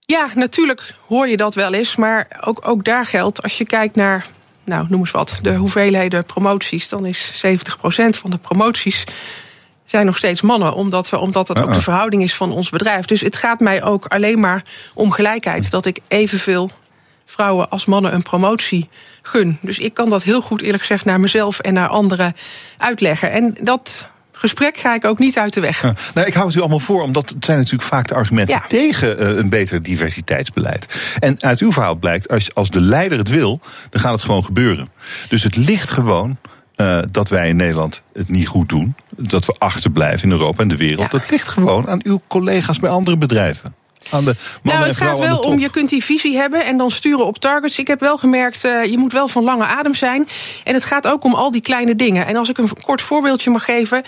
ja, natuurlijk hoor je dat wel eens. Maar ook, ook daar geldt, als je kijkt naar, nou noem eens wat, de hoeveelheden promoties, dan is 70% van de promoties zijn nog steeds mannen, omdat, we, omdat dat ook de verhouding is van ons bedrijf. Dus het gaat mij ook alleen maar om gelijkheid. Dat ik evenveel vrouwen als mannen een promotie gun. Dus ik kan dat heel goed, eerlijk gezegd, naar mezelf en naar anderen uitleggen. En dat gesprek ga ik ook niet uit de weg. Ja. Nou, ik hou het u allemaal voor, omdat het zijn natuurlijk vaak de argumenten Ja. tegen eh, een beter diversiteitsbeleid. En uit uw verhaal blijkt, als, als de leider het wil, dan gaat het gewoon gebeuren. Dus het ligt gewoon eh, dat wij in Nederland het niet goed doen. Dat we achterblijven in Europa en de wereld. Dat ligt gewoon aan uw collega's bij andere bedrijven. Aan de mannen nou, het gaat wel om, je kunt die visie hebben en dan sturen op targets. Ik heb wel gemerkt, eh, je moet wel van lange adem zijn. En het gaat ook om al die kleine dingen. En als ik een kort voorbeeldje mag geven.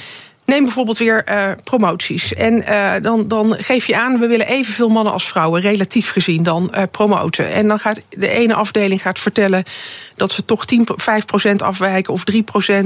Neem bijvoorbeeld weer eh, promoties. En dan, dan geef je aan, we willen evenveel mannen als vrouwen, relatief gezien, dan promoten. En dan gaat de ene afdeling gaat vertellen dat ze toch 10, 5% afwijken of 3%,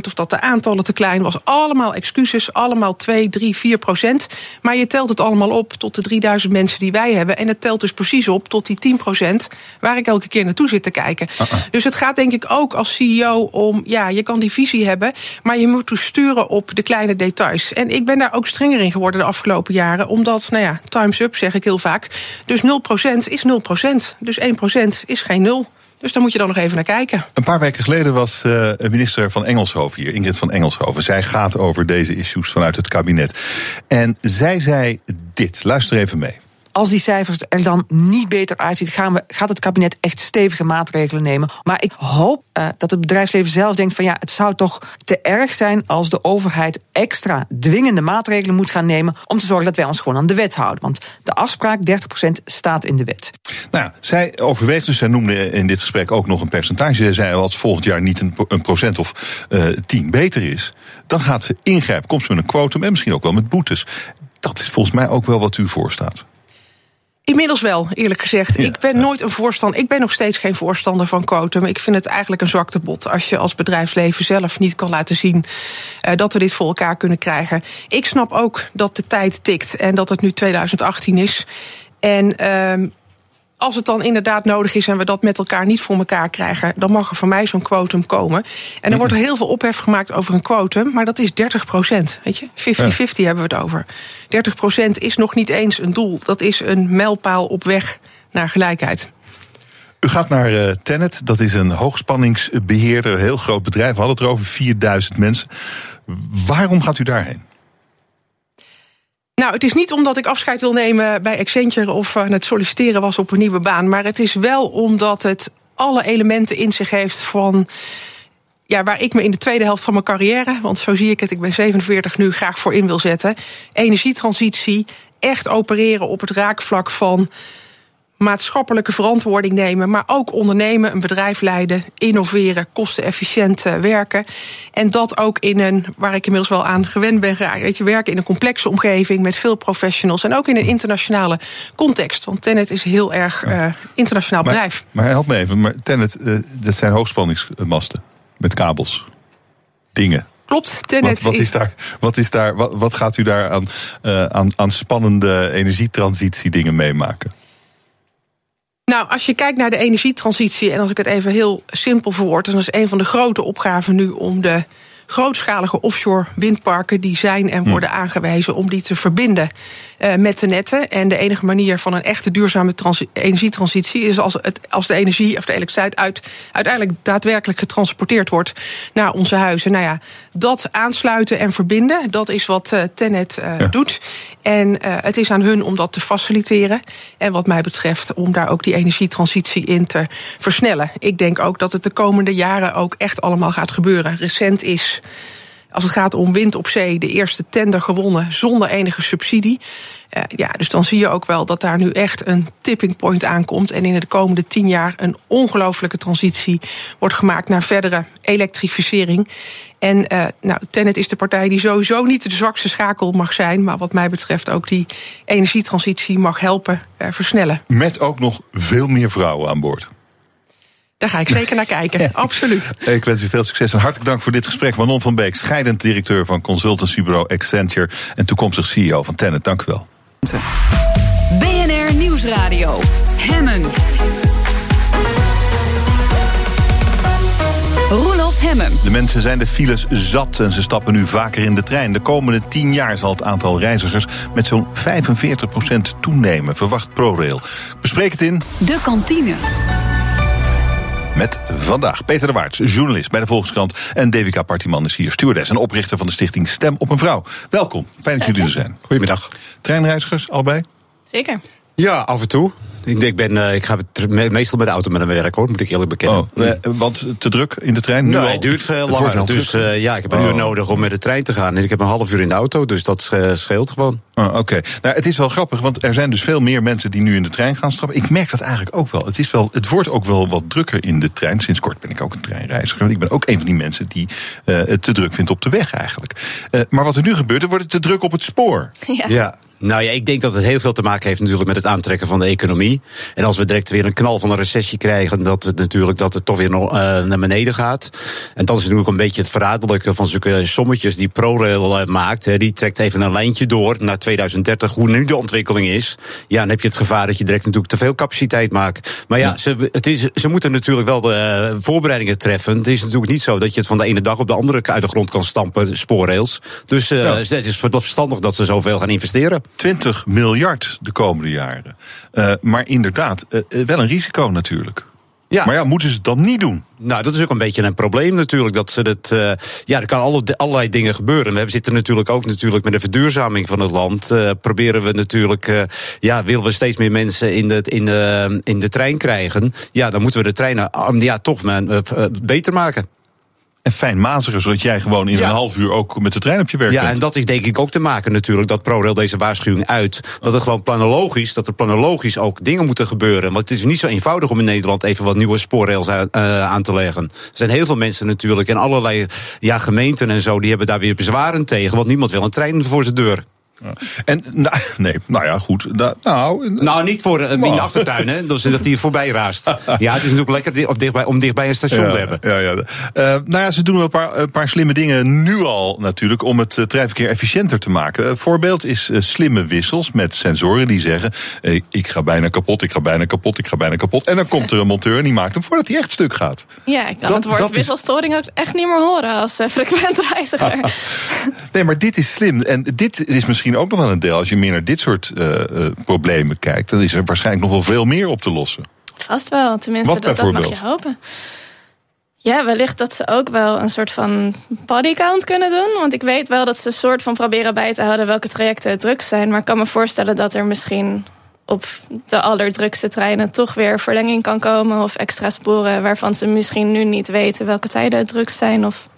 of dat de aantallen te klein was. Allemaal excuses, allemaal 2, 3, 4%. Maar je telt het allemaal op tot de 3000 mensen die wij hebben. En het telt dus precies op tot die 10% waar ik elke keer naartoe zit te kijken. Dus het gaat denk ik ook als CEO om, ja, je kan die visie hebben, maar je moet dus sturen op de kleine details. En ik ben daar ook strenger in geworden de afgelopen jaren, omdat, nou ja, time's up zeg ik heel vaak. Dus 0% is 0%. Dus 1% is geen 0. Dus daar moet je dan nog even naar kijken. Een paar weken geleden was uh, minister van Engelshoven hier, Ingrid van Engelshoven. Zij gaat over deze issues vanuit het kabinet. En zij zei dit. Luister even mee als die cijfers er dan niet beter uitzien, gaan we, gaat het kabinet echt stevige maatregelen nemen. Maar ik hoop uh, dat het bedrijfsleven zelf denkt van ja, het zou toch te erg zijn als de overheid extra dwingende maatregelen moet gaan nemen om te zorgen dat wij ons gewoon aan de wet houden. Want de afspraak 30% staat in de wet. Nou ja, zij overweegt dus, zij noemde in dit gesprek ook nog een percentage. Zij zei als volgend jaar niet een, procent of uh, tien beter is, dan gaat ze ingrijpen. Komt ze met een quotum en misschien ook wel met boetes. Dat is volgens mij ook wel wat u voorstaat. Inmiddels wel, eerlijk gezegd. ik ben nooit een voorstander. Ik ben nog steeds geen voorstander van quotum. Ik vind het eigenlijk een zwaktebod als je als bedrijfsleven zelf niet kan laten zien uh, dat we dit voor elkaar kunnen krijgen. Ik snap ook dat de tijd tikt en dat het nu 2018 is. En uh, als het dan inderdaad nodig is en we dat met elkaar niet voor elkaar krijgen, dan mag er van mij zo'n quotum komen. En er wordt er heel veel ophef gemaakt over een quotum, maar dat is 30 procent. Weet je, 50-50 hebben we het over. 30 procent is nog niet eens een doel. Dat is een mijlpaal op weg naar gelijkheid. U gaat naar uh, Tennet, dat is een hoogspanningsbeheerder, een heel groot bedrijf. We hadden het er over 4000 mensen. Waarom gaat u daarheen? Nou, het is niet omdat ik afscheid wil nemen bij Accenture of het solliciteren was op een nieuwe baan. Maar het is wel omdat het alle elementen in zich heeft van. Ja, waar ik me in de tweede helft van mijn carrière, want zo zie ik het, ik ben 47 nu, graag voor in wil zetten. Energietransitie, echt opereren op het raakvlak van maatschappelijke verantwoording nemen, maar ook ondernemen, een bedrijf leiden, innoveren, kostenefficiënt eh, werken. En dat ook in een, waar ik inmiddels wel aan gewend ben geraakt, weet je, werken in een complexe omgeving met veel professionals en ook in een internationale context. Want Tennet is heel erg uh, internationaal maar, bedrijf. Maar help me even, maar Tennet, uh, dat zijn hoogspanningsmasten met kabels, dingen. Klopt, Tennet wat, wat is daar, wat, is daar, wat, wat gaat u daar aan, uh, aan, aan spannende energietransitie dingen meemaken? Nou, als je kijkt naar de energietransitie, en als ik het even heel simpel verwoord, dan is een van de grote opgaven nu om de grootschalige offshore windparken die zijn en worden aangewezen om die te verbinden uh, met de netten. En de enige manier van een echte duurzame energietransitie is als, het, als de energie of de elektriciteit uit, uiteindelijk daadwerkelijk getransporteerd wordt naar onze huizen. Nou ja, dat aansluiten en verbinden, dat is wat uh, Tenet uh, ja. doet. En het is aan hun om dat te faciliteren. En wat mij betreft om daar ook die energietransitie in te versnellen. Ik denk ook dat het de komende jaren ook echt allemaal gaat gebeuren. Recent is als het gaat om wind op zee, de eerste tender gewonnen zonder enige subsidie. Uh, ja, dus dan zie je ook wel dat daar nu echt een tipping point aankomt. En in de komende tien jaar een ongelooflijke transitie wordt gemaakt naar verdere elektrificering. En uh, nou, Tennet is de partij die sowieso niet de zwakste schakel mag zijn. Maar wat mij betreft ook die energietransitie mag helpen uh, versnellen. Met ook nog veel meer vrouwen aan boord. Daar ga ik zeker naar kijken, ja. absoluut. Ik wens u veel succes en hartelijk dank voor dit gesprek. Manon van Beek, scheidend directeur van consultancybureau Accenture... en toekomstig CEO van Tennet. Dank u wel. BNR Nieuwsradio. Hemmen. Roelof Hemmen. De mensen zijn de files zat en ze stappen nu vaker in de trein. De komende tien jaar zal het aantal reizigers met zo'n 45% toenemen, verwacht ProRail. Bespreek het in... De kantine. Met vandaag Peter de Waard, journalist bij de Volkskrant. En Devika Partiman is hier, stewardess en oprichter van de stichting Stem op een Vrouw. Welkom, fijn dat jullie er zijn. Goedemiddag. Treinreizigers, allebei? Zeker. Ja, af en toe. Ik, ik, ben, uh, ik ga meestal met de auto naar mijn werk, hoor, moet ik eerlijk bekennen. Oh, eh, want te druk in de trein? Nee, het duurt veel langer. Dus uh, ja, ik heb een oh. uur nodig om met de trein te gaan. En ik heb een half uur in de auto, dus dat scheelt gewoon. Oh, Oké. Okay. Nou, het is wel grappig, want er zijn dus veel meer mensen die nu in de trein gaan stappen. Ik merk dat eigenlijk ook wel. Het, is wel. het wordt ook wel wat drukker in de trein. Sinds kort ben ik ook een treinreiziger. Ik ben ook een van die mensen die uh, het te druk vindt op de weg eigenlijk. Uh, maar wat er nu gebeurt, er wordt het te druk op het spoor. Ja. ja. Nou ja, ik denk dat het heel veel te maken heeft natuurlijk met het aantrekken van de economie. Economie. En als we direct weer een knal van een recessie krijgen, dat het natuurlijk dat het toch weer uh, naar beneden gaat. En dat is natuurlijk een beetje het verraderlijke van zulke sommetjes die ProRail uh, maakt. Hè. Die trekt even een lijntje door naar 2030, hoe nu de ontwikkeling is. Ja, dan heb je het gevaar dat je direct natuurlijk te veel capaciteit maakt. Maar ja, ja. Ze, het is, ze moeten natuurlijk wel de uh, voorbereidingen treffen. Het is natuurlijk niet zo dat je het van de ene dag op de andere uit de grond kan stampen, spoorrails. Dus uh, ja. het is verstandig dat ze zoveel gaan investeren. 20 miljard de komende jaren. Uh, maar inderdaad, wel een risico natuurlijk. Ja. Maar ja, moeten ze het dan niet doen? Nou, dat is ook een beetje een probleem natuurlijk. Dat ze het, uh, ja, er kan alle, allerlei dingen gebeuren. We zitten natuurlijk ook natuurlijk met de verduurzaming van het land. Uh, proberen we natuurlijk, uh, ja, willen we steeds meer mensen in de, in, de, in de trein krijgen. Ja, dan moeten we de treinen ja, toch beter maken en fijn mazeren, zodat jij gewoon in ja. een half uur ook met de trein op je werk ja, bent. en dat is denk ik ook te maken natuurlijk, dat ProRail deze waarschuwing uit. Dat het gewoon planologisch, dat er planologisch ook dingen moeten gebeuren. Want het is niet zo eenvoudig om in Nederland even wat nieuwe spoorrails aan, uh, aan te leggen. Er zijn heel veel mensen natuurlijk en allerlei ja, gemeenten en zo, die hebben daar weer bezwaren tegen. Want niemand wil een trein voor zijn deur. En, nou, nee, nou ja, goed. Da, nou, nou, niet voor uh, in de achtertuin, hè. Dat hij voorbij raast. Ja, het is natuurlijk lekker dichtbij, om dichtbij een station ja, te hebben. Ja, ja. Uh, nou ja, ze doen wel een paar, een paar slimme dingen nu al natuurlijk... om het uh, treinverkeer efficiënter te maken. Een voorbeeld is slimme wissels met sensoren die zeggen... ik ga bijna kapot, ik ga bijna kapot, ik ga bijna kapot. En dan komt er een monteur en die maakt hem voordat hij echt stuk gaat. Ja, ik kan dat, het woord wisselstoring is... ook echt niet meer horen als frequent reiziger. nee, maar dit is slim. En dit is misschien ook nog wel een deel. Als je meer naar dit soort uh, uh, problemen kijkt, dan is er waarschijnlijk nog wel veel meer op te lossen. Vast wel, tenminste, Wat dat, dat mag je hopen. Ja, wellicht dat ze ook wel een soort van bodycount kunnen doen. Want ik weet wel dat ze een soort van proberen bij te houden welke trajecten het druk zijn. Maar ik kan me voorstellen dat er misschien op de allerdrukste treinen toch weer verlenging kan komen. Of extra sporen waarvan ze misschien nu niet weten welke tijden het drukst zijn. Of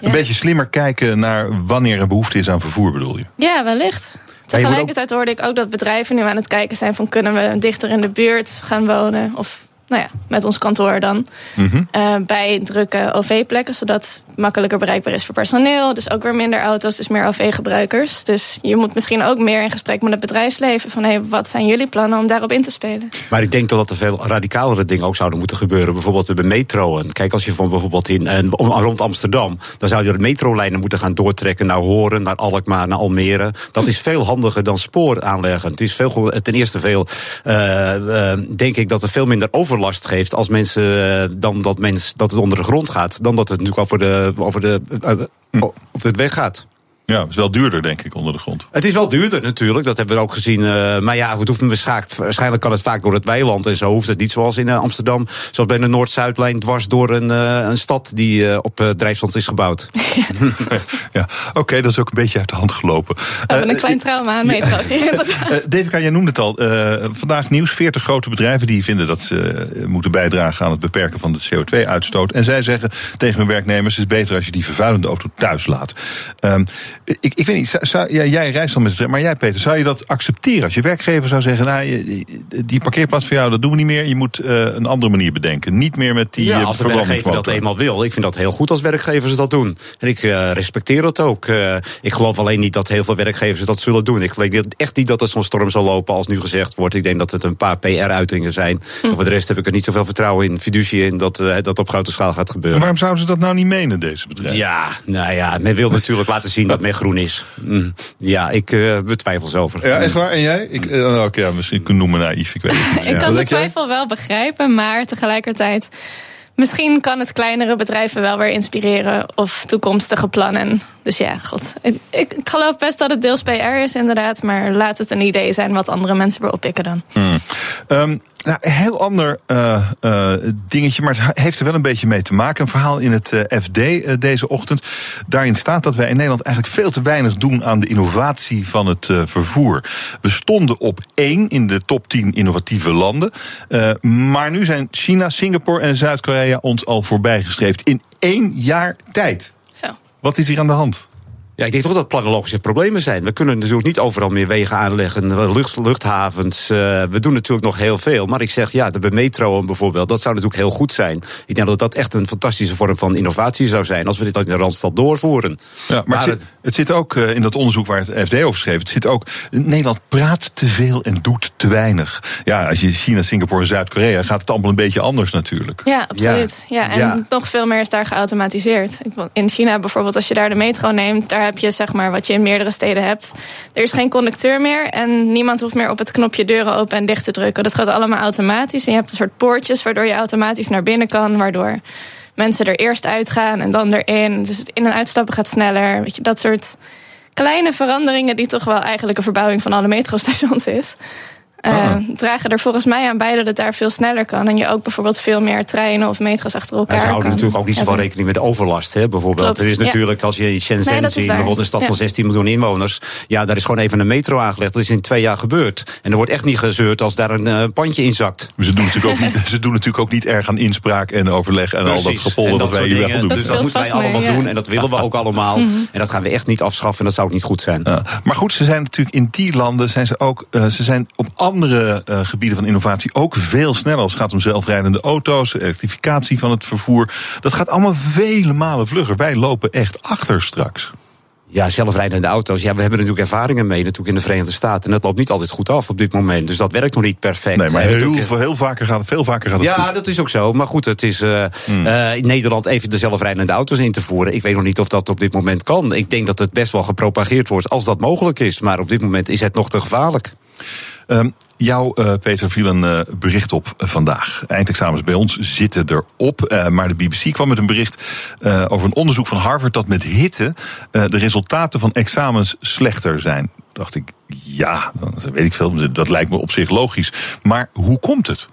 een beetje slimmer kijken naar wanneer er behoefte is aan vervoer, bedoel je? Ja, wellicht. Tegelijkertijd hoorde ik ook dat bedrijven nu aan het kijken zijn van kunnen we dichter in de buurt gaan wonen of nou ja, met ons kantoor dan. Mm -hmm. uh, bij drukke OV-plekken, zodat makkelijker bereikbaar is voor personeel. Dus ook weer minder auto's, dus meer OV-gebruikers. Dus je moet misschien ook meer in gesprek met het bedrijfsleven. Van hey, wat zijn jullie plannen om daarop in te spelen? Maar ik denk toch dat er veel radicalere dingen ook zouden moeten gebeuren. Bijvoorbeeld de metro. En kijk, als je van bijvoorbeeld in, en rond Amsterdam. dan zou je de metrolijnen moeten gaan doortrekken naar Horen, naar Alkmaar, naar Almere. Dat is veel handiger dan spoor aanleggen. Het is veel, ten eerste veel, uh, uh, denk ik dat er veel minder overlast last geeft als mensen dan dat, mens, dat het onder de grond gaat. Dan dat het natuurlijk over de, over de, uh, op het weg gaat. Ja, het is wel duurder, denk ik, onder de grond. Het is wel duurder natuurlijk, dat hebben we ook gezien. Uh, maar ja, het hoeft waarschijnlijk kan het vaak door het weiland en zo hoeft het niet zoals in uh, Amsterdam. Zoals bij de Noord-Zuidlijn dwars door een, uh, een stad die op drijfstand is gebouwd. ja, oké, okay, dat is ook een beetje uit de hand gelopen. We hebben een klein trauma aan metro's hier. Devika, jij noemde het al. vandaag nieuws, 40 grote bedrijven die vinden dat ze moeten bijdragen aan het beperken van de CO2-uitstoot. En zij zeggen tegen hun werknemers: het is beter als je die vervuilende auto thuis laat. Um, ik, ik weet niet, zou, ja, jij reist al met het maar jij Peter, zou je dat accepteren als je werkgever zou zeggen, nou, die parkeerplaats voor jou, dat doen we niet meer, je moet uh, een andere manier bedenken. Niet meer met die Ja, als de werkgever dat eenmaal wil. Ik vind dat heel goed als werkgevers dat doen. En ik uh, respecteer dat ook. Uh, ik geloof alleen niet dat heel veel werkgevers dat zullen doen. Ik geloof echt niet dat er zo'n storm zal lopen als nu gezegd wordt. Ik denk dat het een paar PR-uitingen zijn. Hm. En voor de rest heb ik er niet zoveel vertrouwen in, fiducie in, dat dat op grote schaal gaat gebeuren. Maar waarom zouden ze dat nou niet menen, deze bedrijven? Ja, nou ja, men wil natuurlijk laten zien dat men groen is. Mm. Ja, ik uh, betwijfel ze over. Ja, echt waar? En jij? Ik, uh, ook, ja, misschien kun je noemen naïef, ik weet het niet. ik kan de twijfel wel begrijpen, maar tegelijkertijd... Misschien kan het kleinere bedrijven wel weer inspireren of toekomstige plannen. Dus ja, god. Ik, ik, geloof best dat het deels PR is, inderdaad. Maar laat het een idee zijn wat andere mensen weer oppikken dan. Hmm. Um, nou, heel ander uh, uh, dingetje, maar het heeft er wel een beetje mee te maken. Een verhaal in het uh, FD deze ochtend. Daarin staat dat wij in Nederland eigenlijk veel te weinig doen aan de innovatie van het vervoer. We stonden op één in de top 10 innovatieve landen. maar nu zijn China, Singapore en Zuid-Korea ons al voorbijgestreefd in één jaar tijd. Wat is hier aan de hand? Ja, ik denk toch dat planologische problemen zijn. We kunnen natuurlijk niet overal meer wegen aanleggen, lucht, luchthavens. Uh, we doen natuurlijk nog heel veel. Maar ik zeg, ja, de metro bijvoorbeeld, dat zou natuurlijk heel goed zijn. Ik denk dat dat echt een fantastische vorm van innovatie zou zijn als we dit in de Randstad doorvoeren. Ja, maar, maar het, Het zit ook uh, in dat onderzoek waar het FD over schreef. Het zit ook. Nederland praat te veel en doet te weinig. Ja, als je China, Singapore en Zuid-Korea gaat het allemaal een beetje anders natuurlijk. Ja, absoluut. Ja, en ja. nog veel meer is daar geautomatiseerd. In China bijvoorbeeld, als je daar de metro neemt, daar heb je zeg maar wat je in meerdere steden hebt. Er is geen conducteur meer en niemand hoeft meer op het knopje deuren open en dicht te drukken. Dat gaat allemaal automatisch. En je hebt een soort poortjes waardoor je automatisch naar binnen kan, waardoor mensen er eerst uitgaan en dan erin. Dus het in- en uitstappen gaat sneller. Weet je, dat soort kleine veranderingen die toch wel eigenlijk een verbouwing van alle metrostations is. Uh, dragen er volgens mij aan bij dat het daar veel sneller kan. En je ook bijvoorbeeld veel meer treinen of metro's achter elkaar. ze houden kan natuurlijk ook niet zoveel rekening met overlast, hè, bijvoorbeeld. Klopt, er is ja. natuurlijk, als je in Shenzhen Nee, dat ziet, bijvoorbeeld een stad van Ja. 16 miljoen inwoners. Ja, daar is gewoon even een metro aangelegd. Dat is in twee jaar gebeurd. En er wordt echt niet gezeurd als daar een eh, pandje in zakt. Ze doen, natuurlijk ook niet, ze doen natuurlijk ook niet erg aan inspraak en overleg en al dat gepolder dat wij hier wel doen. Dus dat moeten wij mee, allemaal ja. doen. En dat willen we ook allemaal. Mhm. En dat gaan we echt niet afschaffen. En dat zou ook niet goed zijn. Ja. Maar goed, ze zijn natuurlijk in die landen zijn ze ook. eh, ze zijn op andere eh, gebieden van innovatie ook veel sneller. Als het gaat om zelfrijdende auto's, elektrificatie van het vervoer. Dat gaat allemaal vele malen vlugger. Wij lopen echt achter straks. Ja, zelfrijdende auto's. Ja, we hebben er natuurlijk ervaringen mee natuurlijk in de Verenigde Staten. En dat loopt niet altijd goed af op dit moment. Dus dat werkt nog niet perfect. Nee, maar heel, veel, heel vaker gaat het, veel vaker gaat het Ja, goed. dat is ook zo. Maar goed, het is eh, Hmm. eh, in Nederland even de zelfrijdende auto's in te voeren. Ik weet nog niet of dat op dit moment kan. Ik denk dat het best wel gepropageerd wordt als dat mogelijk is. Maar op dit moment is het nog te gevaarlijk. Ehm, jou, eh, Peter, viel een eh, bericht op eh, vandaag. Eindexamens bij ons zitten erop. eh, maar de BBC kwam met een bericht over een onderzoek van Harvard... dat met hitte de resultaten van examens slechter zijn. Dacht ik, ja, dan weet ik veel. Dat lijkt me op zich logisch. Maar hoe komt het?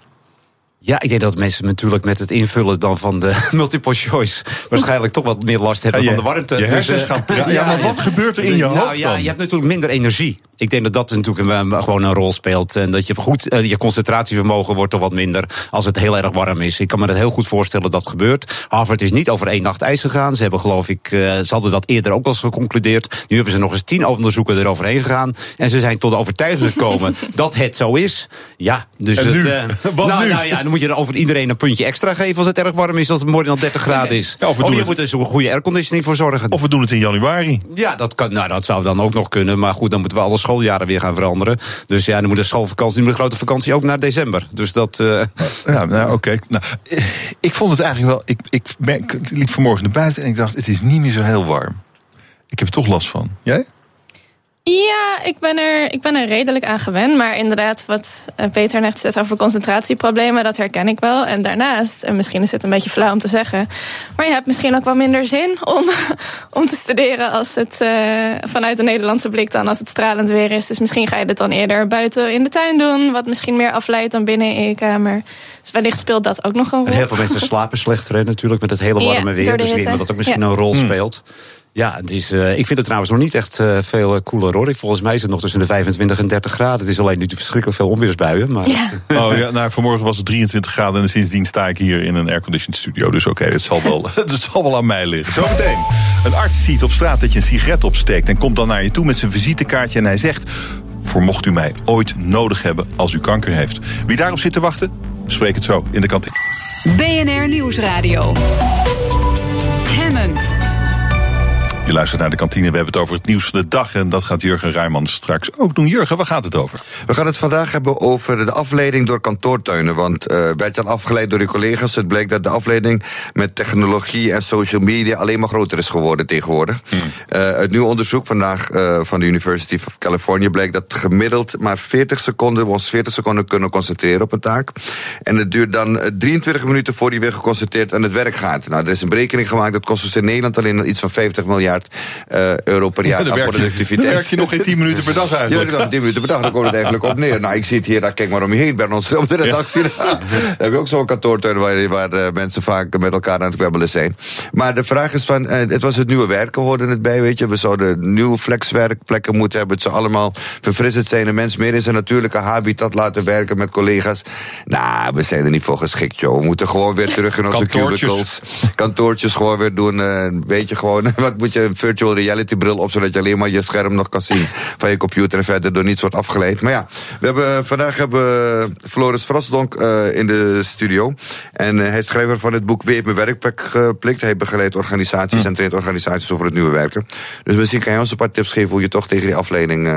Ja, ik denk dat mensen natuurlijk met het invullen dan van de multiple choice waarschijnlijk toch wat meer last hebben Ja, je- van de warmte. je eh, gaan ja, maar wat gebeurt er in je nou, hoofd Ja, dan? je hebt natuurlijk minder energie. Ik denk dat dat natuurlijk een, gewoon een rol speelt. En dat je goed, eh, je concentratievermogen wordt er wat minder als het heel erg warm is. Ik kan me dat heel goed voorstellen dat gebeurt. Harvard is niet over één nacht ijs gegaan. Ze hebben geloof ik, eh, ze hadden dat eerder ook al eens geconcludeerd. Nu hebben ze nog eens tien onderzoeken eroverheen gegaan. En ze zijn tot de overtuiging gekomen dat het zo is. Ja, dus En het, nu? eh, Wat nou, nu? nou ja, dan moet je er over iedereen een puntje extra geven als het erg warm is, als het morgen al 30 graden is. Ja, of we doen je het- moet er zo'n goede airconditioning voor zorgen. Of we doen het in januari. Ja, dat, kan, nou, dat zou dan ook nog kunnen. Maar goed, dan moeten we alle schooljaren weer gaan veranderen. Dus ja, dan moet de schoolvakantie, dan moet de grote vakantie ook naar december. Dus dat. eh, Ja, nou oké. Nou, ik vond het eigenlijk wel. Ik, ik, ben, ik liep vanmorgen naar buiten en ik dacht: het is niet meer zo heel warm. Ik heb er toch last van. Jij? Ja, ik ben, er, ik ben er redelijk aan gewend. Maar inderdaad, wat eh, Peter net zegt over concentratieproblemen, dat herken ik wel. En daarnaast, en misschien is het een beetje flauw om te zeggen, maar je hebt misschien ook wel minder zin om, om te studeren als het eh, vanuit de Nederlandse blik dan als het stralend weer is. Dus misschien ga je dit dan eerder buiten in de tuin doen, wat misschien meer afleidt dan binnen in je kamer. Dus wellicht speelt dat ook nog een en rol. heel veel mensen slapen slechter, hè, natuurlijk, met het hele Ja, warme weer. Dus ik denk dat dat ook misschien Ja. een rol Hmm. Ja, het is, eh, ik vind het trouwens nog niet echt eh, veel eh, cooler hoor. Ik- Volgens mij is het nog tussen de 25 en 30 graden. Het is alleen nu verschrikkelijk veel onweersbuien. Maar Ja. het, Oh ja, nou, vanmorgen was het 23 graden en sindsdien sta ik hier in een airconditioned studio. Dus oké, het, zal wel- het zal wel aan mij liggen. Zometeen. Een arts ziet op straat dat je een sigaret opsteekt en komt dan naar je toe met zijn visitekaartje en hij zegt: Voor mocht u mij ooit nodig hebben als u kanker heeft. Wie daarop zit te wachten, bespreek het zo in de kantine. BNR Nieuwsradio. Je luistert naar de kantine. We hebben het over het nieuws van de dag. En dat gaat Jurgen Rijmans straks ook doen. Jurgen, waar gaat het over? We gaan het vandaag hebben over de afleiding door kantoortuinen. Want eh werd je al afgeleid door je collega's? Het bleek dat de afleiding met technologie en social media alleen maar groter is geworden tegenwoordig. Eh uit nieuw onderzoek vandaag eh, van de University of California bleek dat gemiddeld maar 40 seconden, we ons 40 seconden kunnen concentreren op een taak. En het duurt dan eh, 23 minuten voor die weer geconcentreerd aan het werk gaat. Nou, er is een berekening gemaakt, dat kost ons in Nederland alleen iets van 50 miljard eh, euro per jaar dan, aan productiviteit. dan werk je nog geen 10 minuten per dag Ja, eigenlijk. ik dacht 10 minuten per dag, dan komt het eigenlijk op neer. Nou, ik zit hier, daar kijk maar om je heen, bij ons op de redactie. Daar heb je ook zo'n kantoortuin waar, waar eh, mensen vaak met elkaar aan het webbelen zijn. Maar de vraag is van, eh, het was het nieuwe werken, hoorde het bij, weet je. We zouden nieuwe flexwerkplekken moeten hebben. Het zou allemaal verfrissend zijn. De mens meer in zijn natuurlijke habitat laten werken met collega's. Nou, we zijn er niet voor geschikt, joh. We moeten gewoon weer terug in onze cubicles. Kantoortjes gewoon weer doen. weet je gewoon, wat moet je een virtual reality bril op, zodat je alleen maar je scherm nog kan zien van je computer en verder door niets wordt afgeleid. Maar ja, we hebben, vandaag hebben we Floris Vrasdonk uh, in de studio. En uh, hij is schrijver van het boek Wie heeft mijn werkplek geplikt. Hij begeleidt organisaties hm. en traint organisaties over het nieuwe werken. Dus misschien kan jij ons een paar tips geven hoe je toch tegen die afleiding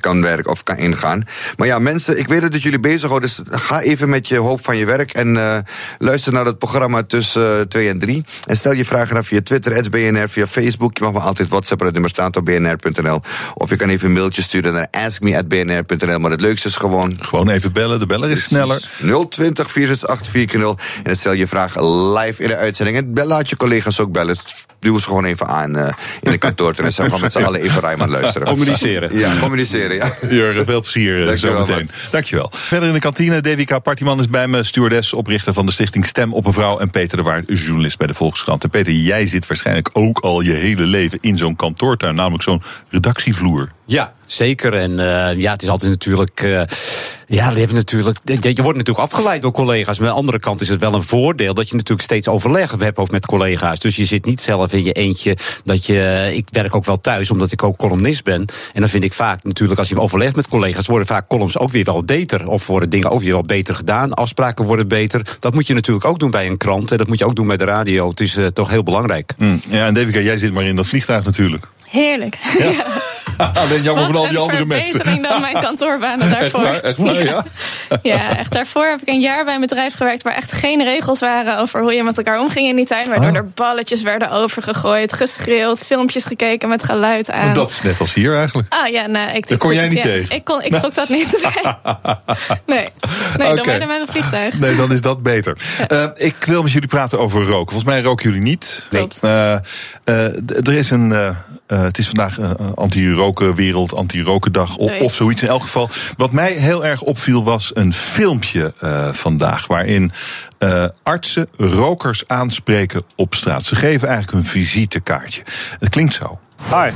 kan werken of kan ingaan. Maar ja, mensen, ik weet dat jullie bezighouden. Dus ga even met je hoofd van je werk en uh, luister naar het programma tussen 2 uh, en 3. En stel je vragen dan via Twitter, BNR, via Facebook. Je mag me altijd WhatsApp, het nummer staat op bnr.nl. Of je kan even een mailtje sturen naar askme.bnr.nl. Maar het leukste is gewoon... Gewoon even bellen, de beller is sneller. 020 468 en stel je vraag live in de uitzending. En laat je collega's ook bellen duw ze gewoon even aan uh, in de kantoor. En zijn we met z'n allen even Rijman luisteren. Communiceren. Ja, communiceren, ja. Jurgen, veel plezier Dank zo meteen. Man. Dankjewel. Verder in de kantine, Devika Partiman is bij me, stewardess, oprichter van de stichting Stem op een Vrouw. En Peter de Waard, journalist bij de Volkskrant. En Peter, jij zit waarschijnlijk ook al je hele leven in zo'n kantoortuin, namelijk zo'n redactievloer. Ja, zeker. En uh, ja, het is altijd natuurlijk. Uh, ja, je, natuurlijk, je, wordt natuurlijk afgeleid door collega's. Maar aan de andere kant is het wel een voordeel dat je natuurlijk steeds overleg hebt met collega's. Dus je zit niet zelf in je eentje. Dat je, ik werk ook wel thuis, omdat ik ook columnist ben. En dan vind ik vaak natuurlijk, als je overlegt met collega's, worden vaak columns ook weer wel beter. Of worden dingen ook weer wel beter gedaan. Afspraken worden beter. Dat moet je natuurlijk ook doen bij een krant. En dat moet je ook doen bij de radio. Het is toch heel belangrijk. Mm, ja, en Devika, jij zit maar in dat vliegtuig natuurlijk. Heerlijk. Ja. Alleen jammer van al die andere mensen. verbetering dan mijn kantoorbanen daarvoor. Echt waar? Echt waar, ja. ja. echt. Daarvoor heb ik een jaar bij een bedrijf gewerkt... waar echt geen regels waren over hoe je met elkaar omging in die tuin. Waardoor oh. er balletjes werden overgegooid, geschreeuwd... filmpjes gekeken met geluid aan. Dat is net als hier eigenlijk. Ah ja, nee. Ik, Daar kon jij niet tegen? Ik, kon, ik trok dat niet. Nee, nee, okay. dan ben je met een vliegtuig. Nee, dan is dat beter. Uh, ik wil met jullie praten over roken. Volgens mij roken jullie niet. Nee. Uh, uh, er is een... Uh, het is vandaag uh, anti-rokenwereld, anti-rokendag of, of zoiets in elk geval. Wat mij heel erg opviel was een filmpje uh, vandaag waarin artsen rokers aanspreken op straat. Ze geven eigenlijk een visitekaartje. Het klinkt zo. Hi.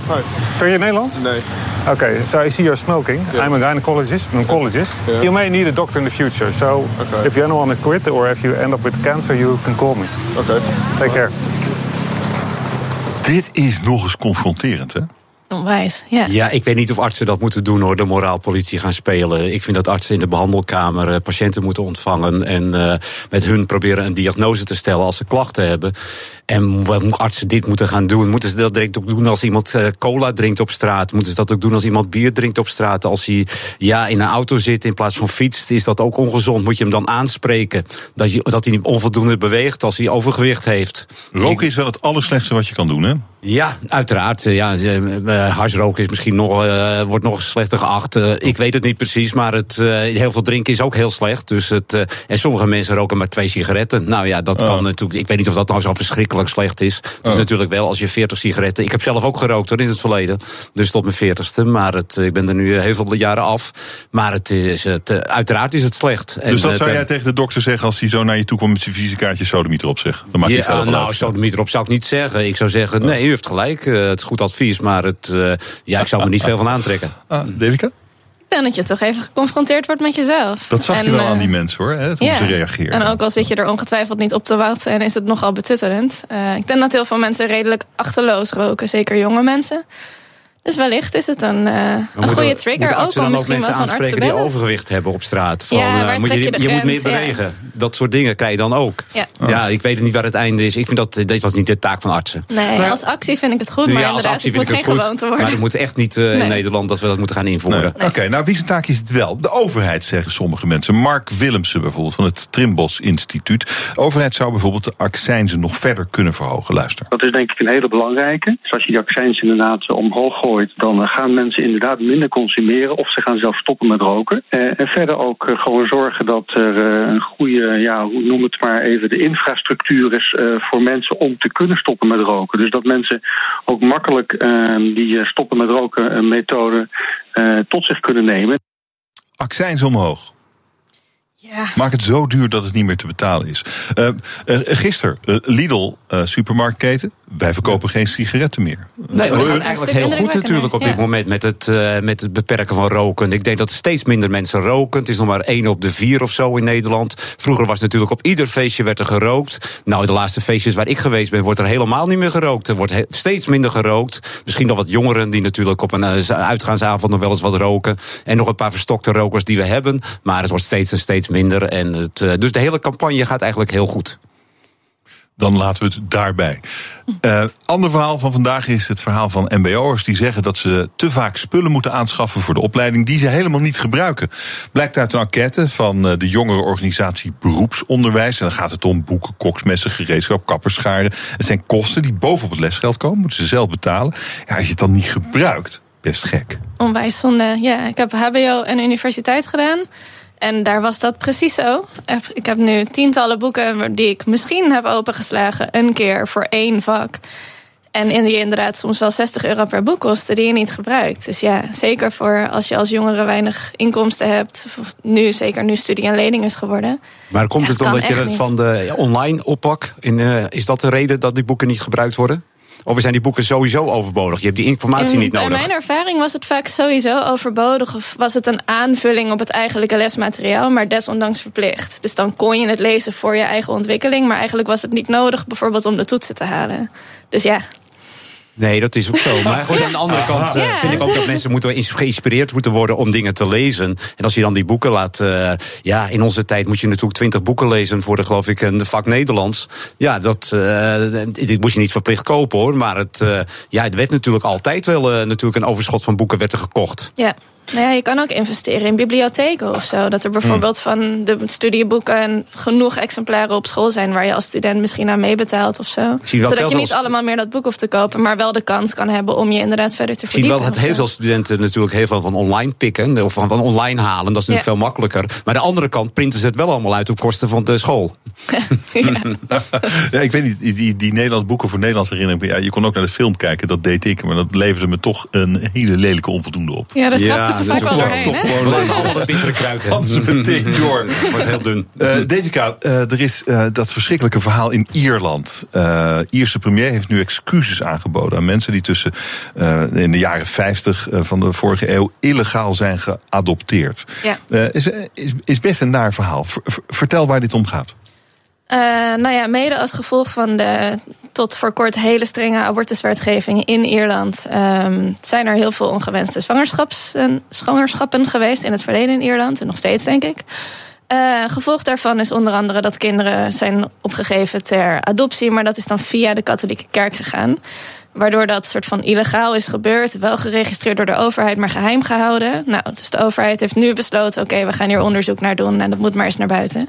Hi. Je Nederlands? Nee. Okay, so I see you're smoking. Yeah. I'm a gynecologist, an oncologist. Yeah. You may need a doctor in the future. So okay. if you don't want to quit or if you end up with cancer, you can call me. Okay. Take care. Dit is nog eens confronterend, hè? Onwijs, ja. Ja, ik weet niet of artsen dat moeten doen hoor, de moraalpolitie gaan spelen. Ik vind dat artsen in de behandelkamer uh, patiënten moeten ontvangen en uh, met hun proberen een diagnose te stellen als ze klachten hebben. En wat artsen dit moeten gaan doen? Moeten ze dat direct ook doen als iemand uh, cola drinkt op straat? Moeten ze dat ook doen als iemand bier drinkt op straat? Als hij ja, in een auto zit in plaats van fietst, is dat ook ongezond? Moet je hem dan aanspreken dat, je, dat hij onvoldoende beweegt als hij overgewicht heeft? Roken is wel het allerslechtste wat je kan doen, hè? Ja, uiteraard. Ja, uh, harsroken is misschien nog, uh, wordt nog slechter geacht. Uh, ik weet het niet precies, maar het, heel veel drinken is ook heel slecht. Dus het, en sommige mensen roken maar twee sigaretten. Nou ja, dat kan natuurlijk. Ik weet niet of dat nou zo verschrikkelijk slecht is. Het is natuurlijk wel als je 40 sigaretten. Ik heb zelf ook gerookt hoor, in het verleden. Dus tot mijn 40ste. Maar het, ik ben er nu heel veel jaren af. Maar het is, het, uiteraard is het slecht. Dus dat zou jij tegen de dokter zeggen als hij zo naar je toe komt met zijn visitekaartje sodemieter op zeg? Dan mag ja, je nou, sodemieter op zou ik niet zeggen. Ik zou zeggen, nee, heeft gelijk. Uh, het is goed advies, maar het, uh, ja, ik zou me niet veel van aantrekken. Ah, Devika? Ik denk dat je toch even geconfronteerd wordt met jezelf. Dat zag en, je wel uh, aan die mensen hoor, hè, hoe ze reageren. En ook al zit je er ongetwijfeld niet op te wachten en is het nogal betuttelend. ik denk dat heel veel mensen redelijk achterloos roken, zeker jonge mensen. Dus wellicht is het een, uh, een goede trigger. Ook om misschien wel zo'n arts te die overgewicht hebben op straat. Van, ja, uh, moet je, je, je moet meer bewegen. Ja. Dat soort dingen krijg je dan ook. Ja. ja, ik weet niet waar het einde is. Ik vind dat dit was niet de taak van artsen. Nee, als actie vind ik het goed. Maar ja, inderdaad, het moet geen gewoonte worden. Maar het moet echt niet uh, nee. in Nederland dat we dat moeten gaan invoeren. Nee. Nee. Oké, okay, nou wie zijn taak is het wel? De overheid, zeggen sommige mensen. Mark Willemsen bijvoorbeeld van het Trimbos Instituut. De overheid zou bijvoorbeeld de accijnzen nog verder kunnen verhogen. Luister. Dat is denk ik een hele belangrijke. Dus als je die accijns inderdaad omhoog gooit, dan gaan mensen inderdaad minder consumeren of ze gaan zelf stoppen met roken. Uh, en verder ook uh, gewoon zorgen dat er een goede, ja, hoe noem het maar even, de infrastructuur is voor mensen om te kunnen stoppen met roken. Dus dat mensen ook makkelijk die stoppen met roken methode tot zich kunnen nemen. Accijns omhoog. Ja. Maak het zo duur dat het niet meer te betalen is. Uh, uh, gisteren, uh, Lidl, supermarktketen. Wij verkopen geen sigaretten meer. Nee, dat gaat eigenlijk heel goed natuurlijk op dit moment met het, met het beperken van roken. Ik denk dat er steeds minder mensen roken. Het is nog maar één op de vier of zo in Nederland. Vroeger was natuurlijk op ieder feestje werd er gerookt. Nou, de laatste feestjes waar ik geweest ben, wordt er helemaal niet meer gerookt. Er wordt steeds minder gerookt. Misschien nog wat jongeren die natuurlijk op een uitgaansavond nog wel eens wat roken. En nog een paar verstokte rokers die we hebben. Maar het wordt steeds en steeds minder. En het, dus de hele campagne gaat eigenlijk heel goed. Dan laten we het daarbij. Uh, ander verhaal van vandaag is het verhaal van MBO'ers die zeggen dat ze te vaak spullen moeten aanschaffen voor de opleiding die ze helemaal niet gebruiken. Blijkt uit een enquête van de jongere organisatie Beroepsonderwijs. En dan gaat het om boeken, koksmessen, gereedschap, kapperscharen. Het zijn kosten die bovenop het lesgeld komen, moeten ze zelf betalen. Ja, als je het dan niet gebruikt, best gek. Onwijs zonde. Ja, ik heb HBO en universiteit gedaan. En daar was dat precies zo. Ik heb nu tientallen boeken die ik misschien heb opengeslagen, een keer voor één vak. En in die inderdaad soms wel 60 euro per boek kosten die je niet gebruikt. Dus ja, zeker voor als je als jongere weinig inkomsten hebt. Nu, zeker nu studie en lening is geworden. Maar komt het dan kan dat je het van de online oppak? In, eh, is dat de reden dat die boeken niet gebruikt worden? Of zijn die boeken sowieso overbodig? Je hebt die informatie In- niet nodig. Bij mijn ervaring was het vaak sowieso overbodig. Of was het een aanvulling op het eigenlijke lesmateriaal, maar desondanks verplicht. Dus dan kon je het lezen voor je eigen ontwikkeling. Maar eigenlijk was het niet nodig, bijvoorbeeld om de toetsen te halen. Dus ja, Nee, dat is ook zo. Maar goed, aan de andere kant eh, vind ik ook dat mensen moeten geïnspireerd moeten worden om dingen te lezen. En als je dan die boeken laat. eh, ja, in onze tijd moet je natuurlijk twintig boeken lezen voor de, geloof ik, een vak Nederlands. Ja, dat eh, dit moest je niet verplicht kopen hoor. Maar het, eh, ja, het werd natuurlijk altijd wel eh, natuurlijk een overschot van boeken werd er gekocht. ja. Nou ja, je kan ook investeren in bibliotheken of zo. Dat er bijvoorbeeld van de studieboeken genoeg exemplaren op school zijn waar je als student misschien aan meebetaalt of zo. Zodat je niet allemaal meer dat boek hoeft te kopen, maar wel de kans kan hebben om je inderdaad verder te Ik zie verdiepen. wel dat heel veel studenten natuurlijk heel veel van online pikken. Of van, van online halen. Dat is natuurlijk Ja. veel makkelijker. Maar aan de andere kant printen ze het wel allemaal uit op kosten van de school. Ja, ik weet niet, die, die, die Nederlands boeken voor Nederlands herinnering. Ja, je kon ook naar de film kijken, dat deed ik. Maar dat leverde me toch een hele lelijke onvoldoende op. Ja, dat ze dat vaak is wel doorheen, toch gewoon Dat is allemaal dat bittere kruid. hè. Hadden ze meteen door. Wordt heel dun. Eh Devika, eh, er is eh, dat verschrikkelijke verhaal in Ierland. Eh Ierse premier heeft nu excuses aangeboden aan mensen die tussen eh, in de jaren 50 eh, van de vorige eeuw illegaal zijn geadopteerd. Ja. Eh, is, is, is best een naar verhaal. Ver- ver- vertel waar dit om gaat. Eh, nou ja, mede als gevolg van de tot voor kort hele strenge abortuswetgeving in Ierland ehm, zijn er heel veel ongewenste zwangerschappen geweest in het verleden in Ierland en nog steeds, denk ik. Eh, gevolg daarvan is onder andere dat kinderen zijn opgegeven ter adoptie, maar dat is dan via de katholieke kerk gegaan. Waardoor dat soort van illegaal is gebeurd, wel geregistreerd door de overheid, maar geheim gehouden. Nou, dus de overheid heeft nu besloten: oké, we gaan hier onderzoek naar doen en dat moet maar eens naar buiten.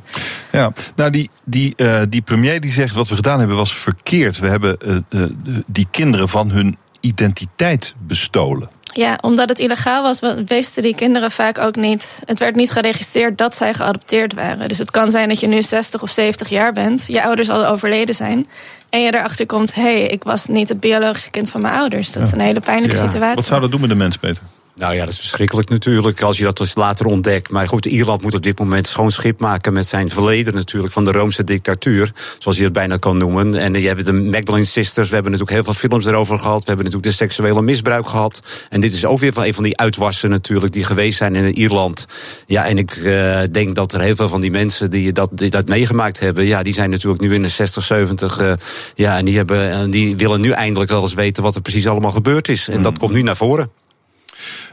Ja, nou die, die, eh, die premier die zegt wat we gedaan hebben was verkeerd. We hebben eh, eh, die kinderen van hun identiteit bestolen. Ja, omdat het illegaal was, wisten die kinderen vaak ook niet. Het werd niet geregistreerd dat zij geadopteerd waren. Dus het kan zijn dat je nu 60 of 70 jaar bent, je ouders al overleden zijn. En je erachter komt: hé, hey, ik was niet het biologische kind van mijn ouders. Dat is een hele pijnlijke situatie. Wat zou dat doen met de mens, Peter? Nou ja, dat is verschrikkelijk natuurlijk als je dat dus later ontdekt. Maar goed, Ierland moet op dit moment schoon schip maken met zijn verleden natuurlijk van de Roomse dictatuur, zoals je het bijna kan noemen. En je hebt de Magdalene Sisters, we hebben natuurlijk heel veel films erover gehad. We hebben natuurlijk de seksuele misbruik gehad. En dit is ook weer van een van die uitwassen natuurlijk die geweest zijn in Ierland. Ja, en ik eh, denk dat er heel veel van die mensen die dat, die dat meegemaakt hebben, ja, die zijn natuurlijk nu in de 60, 70. eh, ja, en die, hebben, en die willen nu eindelijk wel eens weten wat er precies allemaal gebeurd is. En dat komt nu naar voren.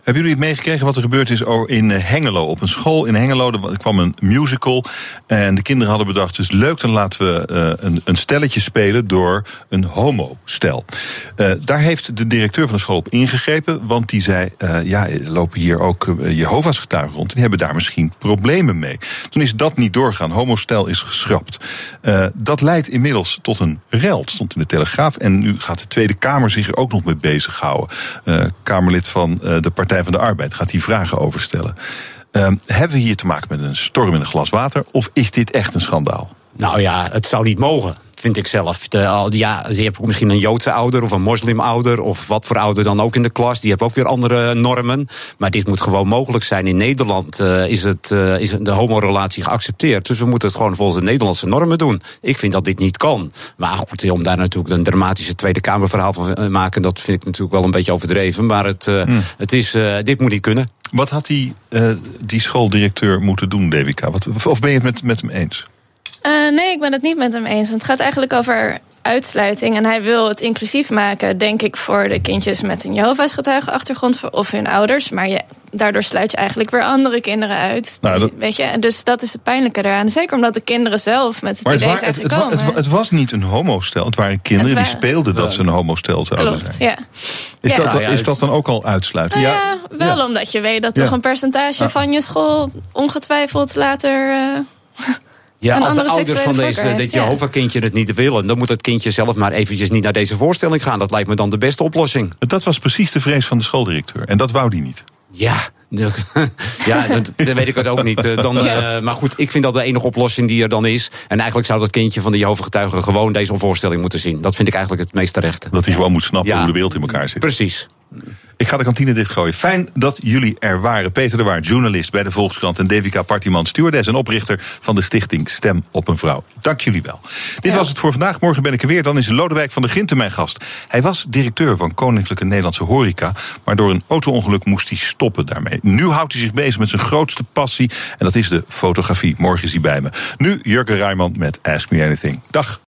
Hebben jullie meegekregen wat er gebeurd is in eh, Hengelo? Op een school in Hengelo er kwam een musical. En de kinderen hadden bedacht: het is leuk, dan laten we eh, een, een stelletje spelen door een homostel. Eh daar heeft de directeur van de school op ingegrepen. Want die zei: eh, ja, lopen hier ook eh, Jehovah's getuigen rond. Die hebben daar misschien problemen mee. Toen is dat niet doorgaan. Homostel is geschrapt. Dat leidt inmiddels tot een rel. Stond in de Telegraaf. En nu gaat de Tweede Kamer zich er ook nog mee bezighouden. Kamerlid van de Partij van de Arbeid gaat hier vragen over stellen. Eh, hebben we hier te maken met een storm in een glas water? Of is dit echt een schandaal? Nou ja, het zou niet mogen. Vind ik zelf. De, ja, je hebt misschien een Joodse ouder of een moslimouder. of wat voor ouder dan ook in de klas. Die hebben ook weer andere normen. Maar dit moet gewoon mogelijk zijn. In Nederland eh, is, het, eh, is de homorelatie geaccepteerd. Dus we moeten het gewoon volgens de Nederlandse normen doen. Ik vind dat dit niet kan. Maar goed, om daar natuurlijk een dramatische Tweede Kamerverhaal van te maken. dat vind ik natuurlijk wel een beetje overdreven. Maar het, eh, het is, dit moet niet kunnen. Wat had die, die schooldirecteur moeten doen, Devika? Wat, of ben je het met, met hem eens? Eh, nee, ik ben het niet met hem eens. Want het gaat eigenlijk over uitsluiting. En hij wil het inclusief maken, denk ik, voor de kindjes met een Jehovah's getuigenachtergrond of hun ouders. Maar je, daardoor sluit je eigenlijk weer andere kinderen uit. Nou, dat- Weet je? Dus dat is het pijnlijke eraan. Zeker omdat de kinderen zelf met het Maar idee zijn het, was niet een homostel. Het waren kinderen Het die speelden dat ze een homostel zouden Klopt, zijn. ja. Is, Ja. dat, Nou ja, is dat dan ook al uitsluiten? Nou ja, wel omdat je weet dat toch een percentage van je school ongetwijfeld later. eh, Ja, een als de ouders van deze, dit. Jehovah-kindje het niet willen... dan moet het kindje zelf maar eventjes niet naar deze voorstelling gaan. Dat lijkt me dan de beste oplossing. Dat was precies de vrees van de schooldirecteur. En dat wou die niet. Ja, ja dat, dan weet ik het ook niet. Eh, Dan, eh, maar goed, ik vind dat de enige oplossing die er dan is. En eigenlijk zou dat kindje van de Jehovah-getuigen... gewoon deze voorstelling moeten zien. Dat vind ik eigenlijk het meest terechte. Dat hij gewoon moet snappen Ja. hoe de wereld in elkaar zit. Precies. Ik ga de kantine dichtgooien. Fijn dat jullie er waren. Peter de Waard, journalist bij de Volkskrant... en Devika Partiman, stewardess en oprichter van de stichting Stem op een Vrouw. Dank jullie wel. Dit was het voor vandaag. Morgen ben ik er weer. Dan is Lodewijk van der Ginten mijn gast. Hij was directeur van Koninklijke Nederlandse Horeca... maar door een auto-ongeluk moest hij stoppen daarmee. Nu houdt hij zich bezig met zijn grootste passie... en dat is de fotografie. Morgen is hij bij me. Nu Jurgen Rijman met Ask Me Anything. Dag.